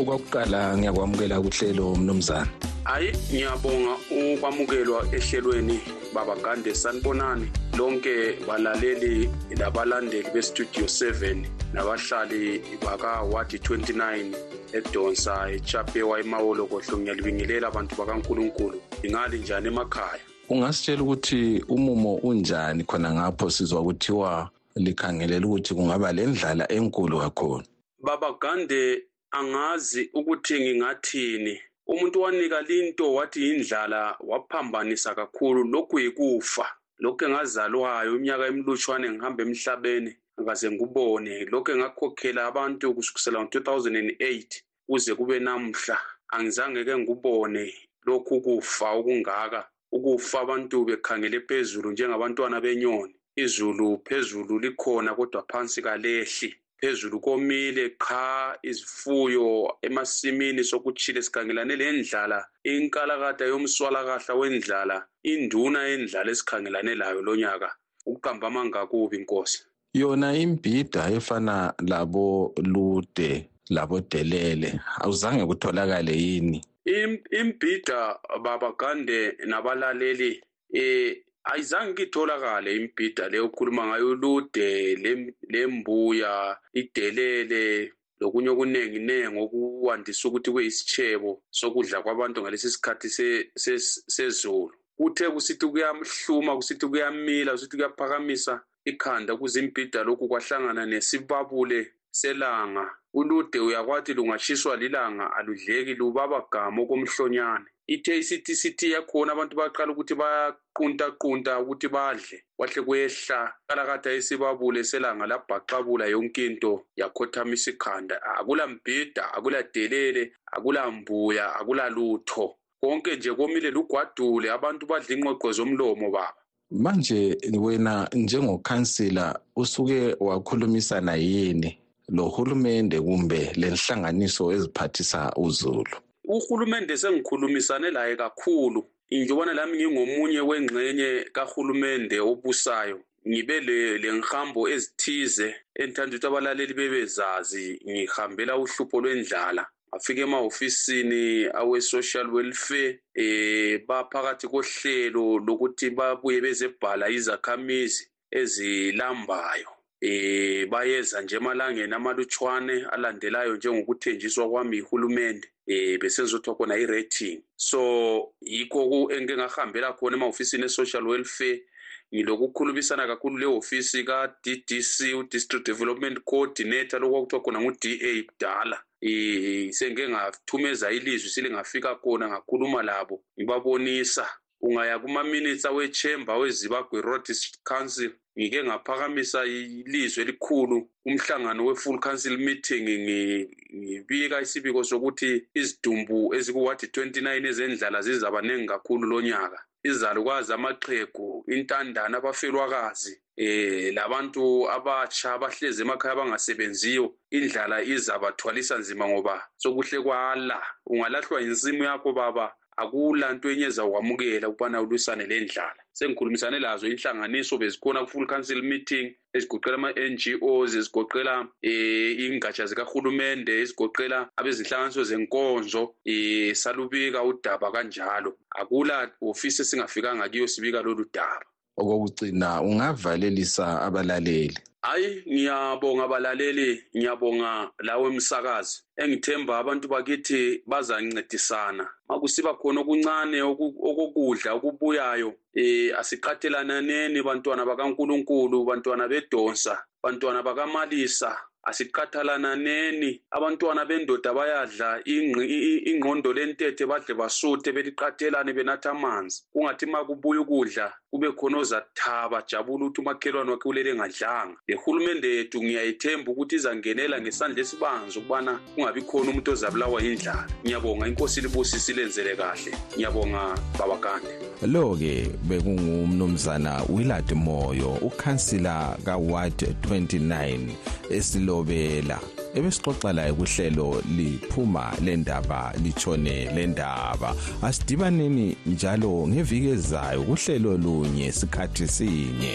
Okwakuqala ngiyakwamukela kuhlelo mnumzana. Hayi ngiyabonga ukwamukelwa ehlelweni babagande sanibonani. Lonke balaleli labalandeli bestudio 7 nabahlali bakawadi 29 edonsa echapewa emawolokohlo ngiyalibingelela abantu bakankulunkulu. Ingali njani emakhaya? Ungasitshela ukuthi umumo unjani khona ngapho sizwa kuthiwa likhangelela ukuthi kungaba lendlala enkulu kakhulu? Babagande angazi ukuthi ngingathini. Umuntu wanika linto wathi yindlala waphambanisa kakhulu lokhu yikufa. Lokhu engazalwayo iminyaka emilutshwane ngihamba emhlabeni ngaze ngubone lokhu engakhokhela abantu kusukisela ngo-2008 kuze kube namhla angizange ke ngubone lokhu kufa okungaka. Ukufa abantu bekhangele phezulu njengabantwana benyoni. Izulu phezulu likhona kodwa phansi kalehli. Phezulu komile qha izifuyo emasimini sokutshile sikhangelane lendlala inkalakada yomswalakahla wendlala induna yendlala esikhangelane layo lonyaka ukuqamba amangakubi inkosi yona imbhida efana labo lude labo delele awuzange kutholakale yini? Imbhida babagande nabalaleli eh ayizange kitholakale imbhida leyo okhuluma ngayo ulude lembuya idelele lokunye okuningi nengi okuwandisa ukuthi kuyisitshebo sokudla kwabantu ngalesi sikhathi sezulu. Kuthe kusithi kuyahluma kusithi kuyamila kusithi kuyaphakamisa ikhanda kuze imbhida lokhu kwahlangana nesibabule selanga. Ulude uyakwathi lungashiswa lilanga aludleki lubaba gama okomhlonyane. Ithe sithi yakhona abantu baqala ukuthi bayaqunta-qunta ukuthi badle kwahle kwehla. Kalakade isibabule selanga labhaqabula yonke into yakhothamisa ikhanda akula mbhida akula delele akula mbuya akula lutho. Konke nje komile lugwadule abantu badla ingqoqo zomlomo baba. Manje wena njengokhansila usuke wakhulumisana yini lohulumende kumbe lenhlanganiso eziphathisa uzulu? Uhulumende sengikhulumisane laye kakhulu. Njengobana lami ngingomunye wengxenye kahulumende obusayo. Ngibe le ngihambo ezithize enithanda ukuthi abalaleli bebezazi ngihambela uhlupho lwendlala. Afike emahofisini awe-social welfare eh baphakathi kohlelo lokuthi babuye bezebhala izakhamizi ezilambayo. Eh bayeza nje emalangeni amalutshwane alandelayo njengokuthenjiswa kwami yihulumende eh besenzothiwa khona i-rating. So yikho engingahambela khona emahofisini e-social welfare ngilokukhulumisana kakhulu le ofisi ka-ddc u-district development coordinator lokwakuthiwa khona ngu-da kudala. Um sengike ngathumeza ilizwi silingafika khona ngakhuluma labo ngibabonisa. Ungaya kuma-minutes awe-chamber wezibagwe road council ngike ngaphakamisa ilizwi elikhulu umhlangano we-full council meeting ngibika isibiko sokuthi izidumbu ezikuwadi 29 ezendlala zizabaningi kakhulu lonyaka izalukwazi amaqhegu intandane abafelwakazi eh labantu abatsha abahlezi emakhaya abangasebenziyo indlala izabathwalisa nzima ngoba sokuhle kwala. Ungalahlwa insimu yakho baba akula nto enye ezakwamukela ukubana ulwisane le ndlala sengikhulumisane lazo inhlanganiso bezikhona ku-full council meeting ezigoqela ama-ngos ezigoqela um ingatsha zikahulumende ezigoqela abezinhlanganiso zenkonzo um salubika udaba kanjalo. Akula ofisi esingafikanga kiyo sibika lolu daba. Okokugcina ungavalelisa abalaleli hayi ngiyabonga abalaleli ngiyabonga lawe msakazi. Engithemba abantu bakithi bazancedisana makusiba khona okuncane okokudla okubuyayo eh asiqathelananeni bantwana bakaNkuluNkulu bantwana bedonsa bantwana bakamalisa. Asiqathalananeni abantwana bendoda bayadla ingqi- i- i- ingqondo lentethe badle basuthe beliqathelane benatha amanzi. Kungathi ma kubuya ukudla kube khona ozathaba jabula ukuthi umakhelwane wakhe ulele engadlanga. Le hulumende yethu ngiyayithemba ukuthi izangenela ngesandla esibanzi ukubana kungabi khona umuntu ozabulawa yindlala. Ngiyabonga inkosi libusisi lenzele kahle. Ngiyabonga babakande lo-ke bekungumnumzana willard moyo ukhansila kaward 29 esilobela ebesixoxa laye kuhlelo liphuma lendaba litshone lendaba. Asidibaneni njalo ngeviki ezayo kuhlelo lunye sikhathi sinye.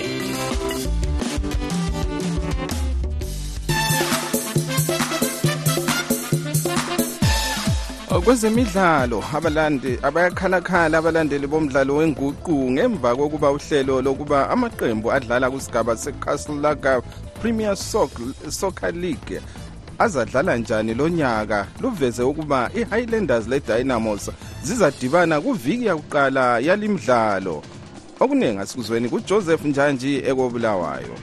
Kwezemidlalo abalandi abayakhalakhala abalandeli bomdlalo wenguqu ngemva kokuba uhlelo lokuba amaqembu adlala kusigaba secaselaga premier Soc- soccer league azadlala njani lo nyaka? Luveze ukuba i-highlanders le-dynamos zizadibana kuviki yakuqala yalimdlalo. Okuningi asikuzweni kujoseph njanji ekobulawayo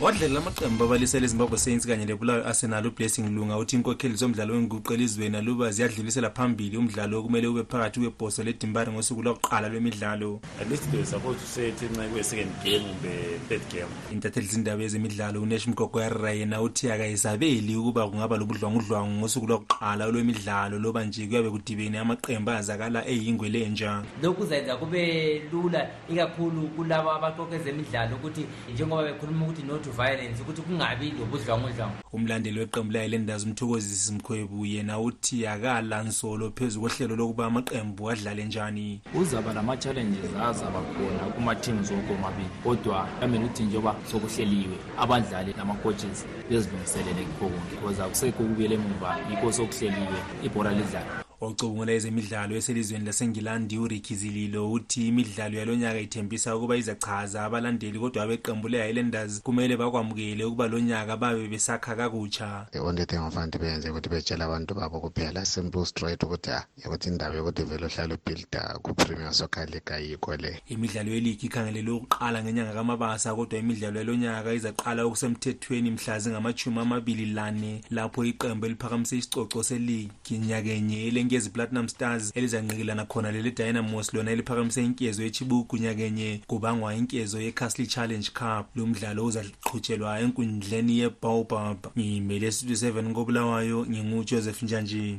wadlalela amaqembu abalisela ezimbabwe saints kanye lebulawayo arsenal ublessing lunga uthi inkokheli zomdlalo wenguqu elizweni aluba ziyadlulisela phambili umdlalo okumele ube phakathi kwebhoso ledimbari ngosuku lokuqala lwemidlalo At least they were supposed to say it in like second game kumbe third game. intatheli zindaba ezemidlalo unesh mkoko yarira yena uthi akayisabeli ukuba kungaba lobudlwangudlwangu ngosuku lokuqala lwemidlalo loba nje kuyabe kudibene amaqembu ayazakala eyingwe lenja lokhu kuzayenza kube lula ikakhulu kulabo abaqoqa ezemidlalo ukuthi njengoba bekhuluma ukuthi no to violence ukuthi kungabi lobudlwangudlwangu umlandeli weqembu layilendazi umthokozisi mkhwebu yena uthi akala nsolo phezu kohlelo lokuba amaqembu adlale njani. Uzaba lama-challenges azaba khona kuma-teams wonke omabili kodwa kamele ukuthi njengoba sokuhleliwe abadlali nama-coaches bezilungiselele kukho konke because akusekho ukubuyela emuva yikho sokuhleliwe ibhora lidlala ocubungula ezemidlalo eselizweni lasengilandi uricky zililo uthi imidlalo yalonyaka ithembisa ukuba izachaza abalandeli kodwa abeqembu le-highlanders kumele bakwamukele ukuba lonyaka babe besakha kakutsha. The only thing ofanele beyenze ukuthi betshela abantu babo kuphela simple straight ukuthi ah ukuthi indaba yokuthi vele uhlala ubuilda ku-premier soccer league ayikho le. Imidlalo yeligi ikhangelelwe ukuqala ngenyanga kamabasa kodwa imidlalo yalonyaka izaqala okusemthethweni mhla zingamachumi amabili lane lapho iqembu eliphakamise isicoco seligi nyakenye elenkezi platinum stars elizanqikelana khona leli dynamos lona eliphakamise inkezo yechibuku nyakenye kubangwa inkezo yecastle challenge cup. Lo mdlalo uzaqhutshelwa enkundleni yebaobab. Ngimele studio 7 kobulawayo ngingujoseph njanji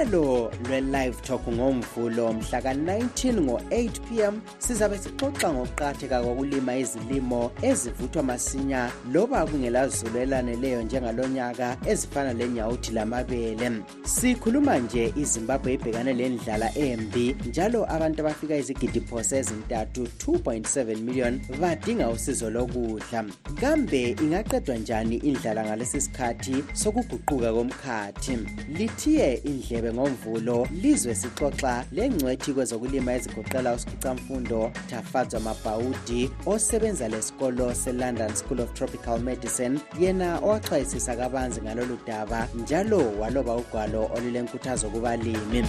uhlelo lwe-live talk ngomvulo mhla ka-19 ngo-8 pm sizabe sixoxa ngokuqatheka kokulima izilimo ezivuthwa masinya loba kungelazulu elaneleyo njengalonyaka ezifana lenyawuthi lamabele. Sikhuluma nje izimbabwe ibhekane lendlala embi njalo abantu abafika izigidiphosa ezintathu 2.7 million badinga usizo lokudla. Kambe ingaqedwa njani indlala ngalesi sikhathi sokuguquka komkhathi? Lithiye indlebe ngomvulo. Lizwe sixoxa lengcwethi kwezokulima ezigoqela usikhicamfundo tafadzwa mabhawudi osebenza lesikolo se-london school of tropical medicine. Yena owaxwayisisa kabanzi ngalolu daba njalo waloba ugwalo olulenkuthazo kubalimi.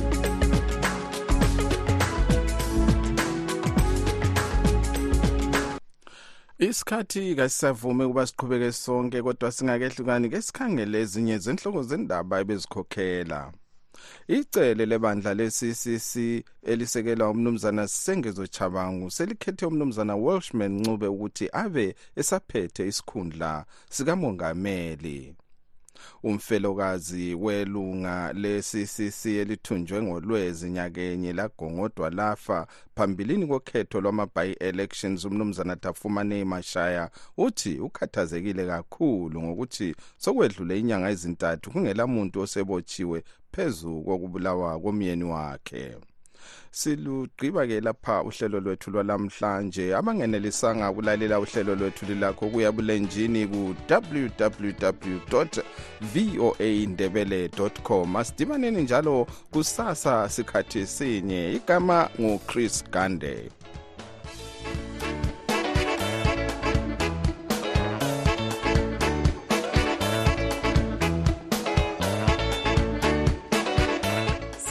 Isikhathi kasisavumi ukuba siqhubeke sonke kodwa singakehlukani ke sikhangele ezinye zenhloko zendaba ebezikhokhela. Icele lebandla le-ccc elisekelwa umnumzana sengezo chabangu selikhethe umnumzana welshman ncube ukuthi abe esaphethe isikhundla sikamongameli. Umfelokazi welunga le-ccc elithunjwe ngolwezi nyakenye lagongodwa lafa phambilini kokhetho lwama-by-elections umnumzana tafumane mashaya uthi ukhathazekile kakhulu ngokuthi sokwedlule inyanga ezintathu kungela muntu osebotshiwe phezu kokubulawa komyeni wakhe. Silugqiba-ke lapha uhlelo lwethu lwalamhlanje abangenelisanga ukulalela uhlelo lwethu lilakho kuya bulenjini ku-www voa ndebele com. Asidibaneni njalo kusasa sikhathi sinye. Igama nguchris gande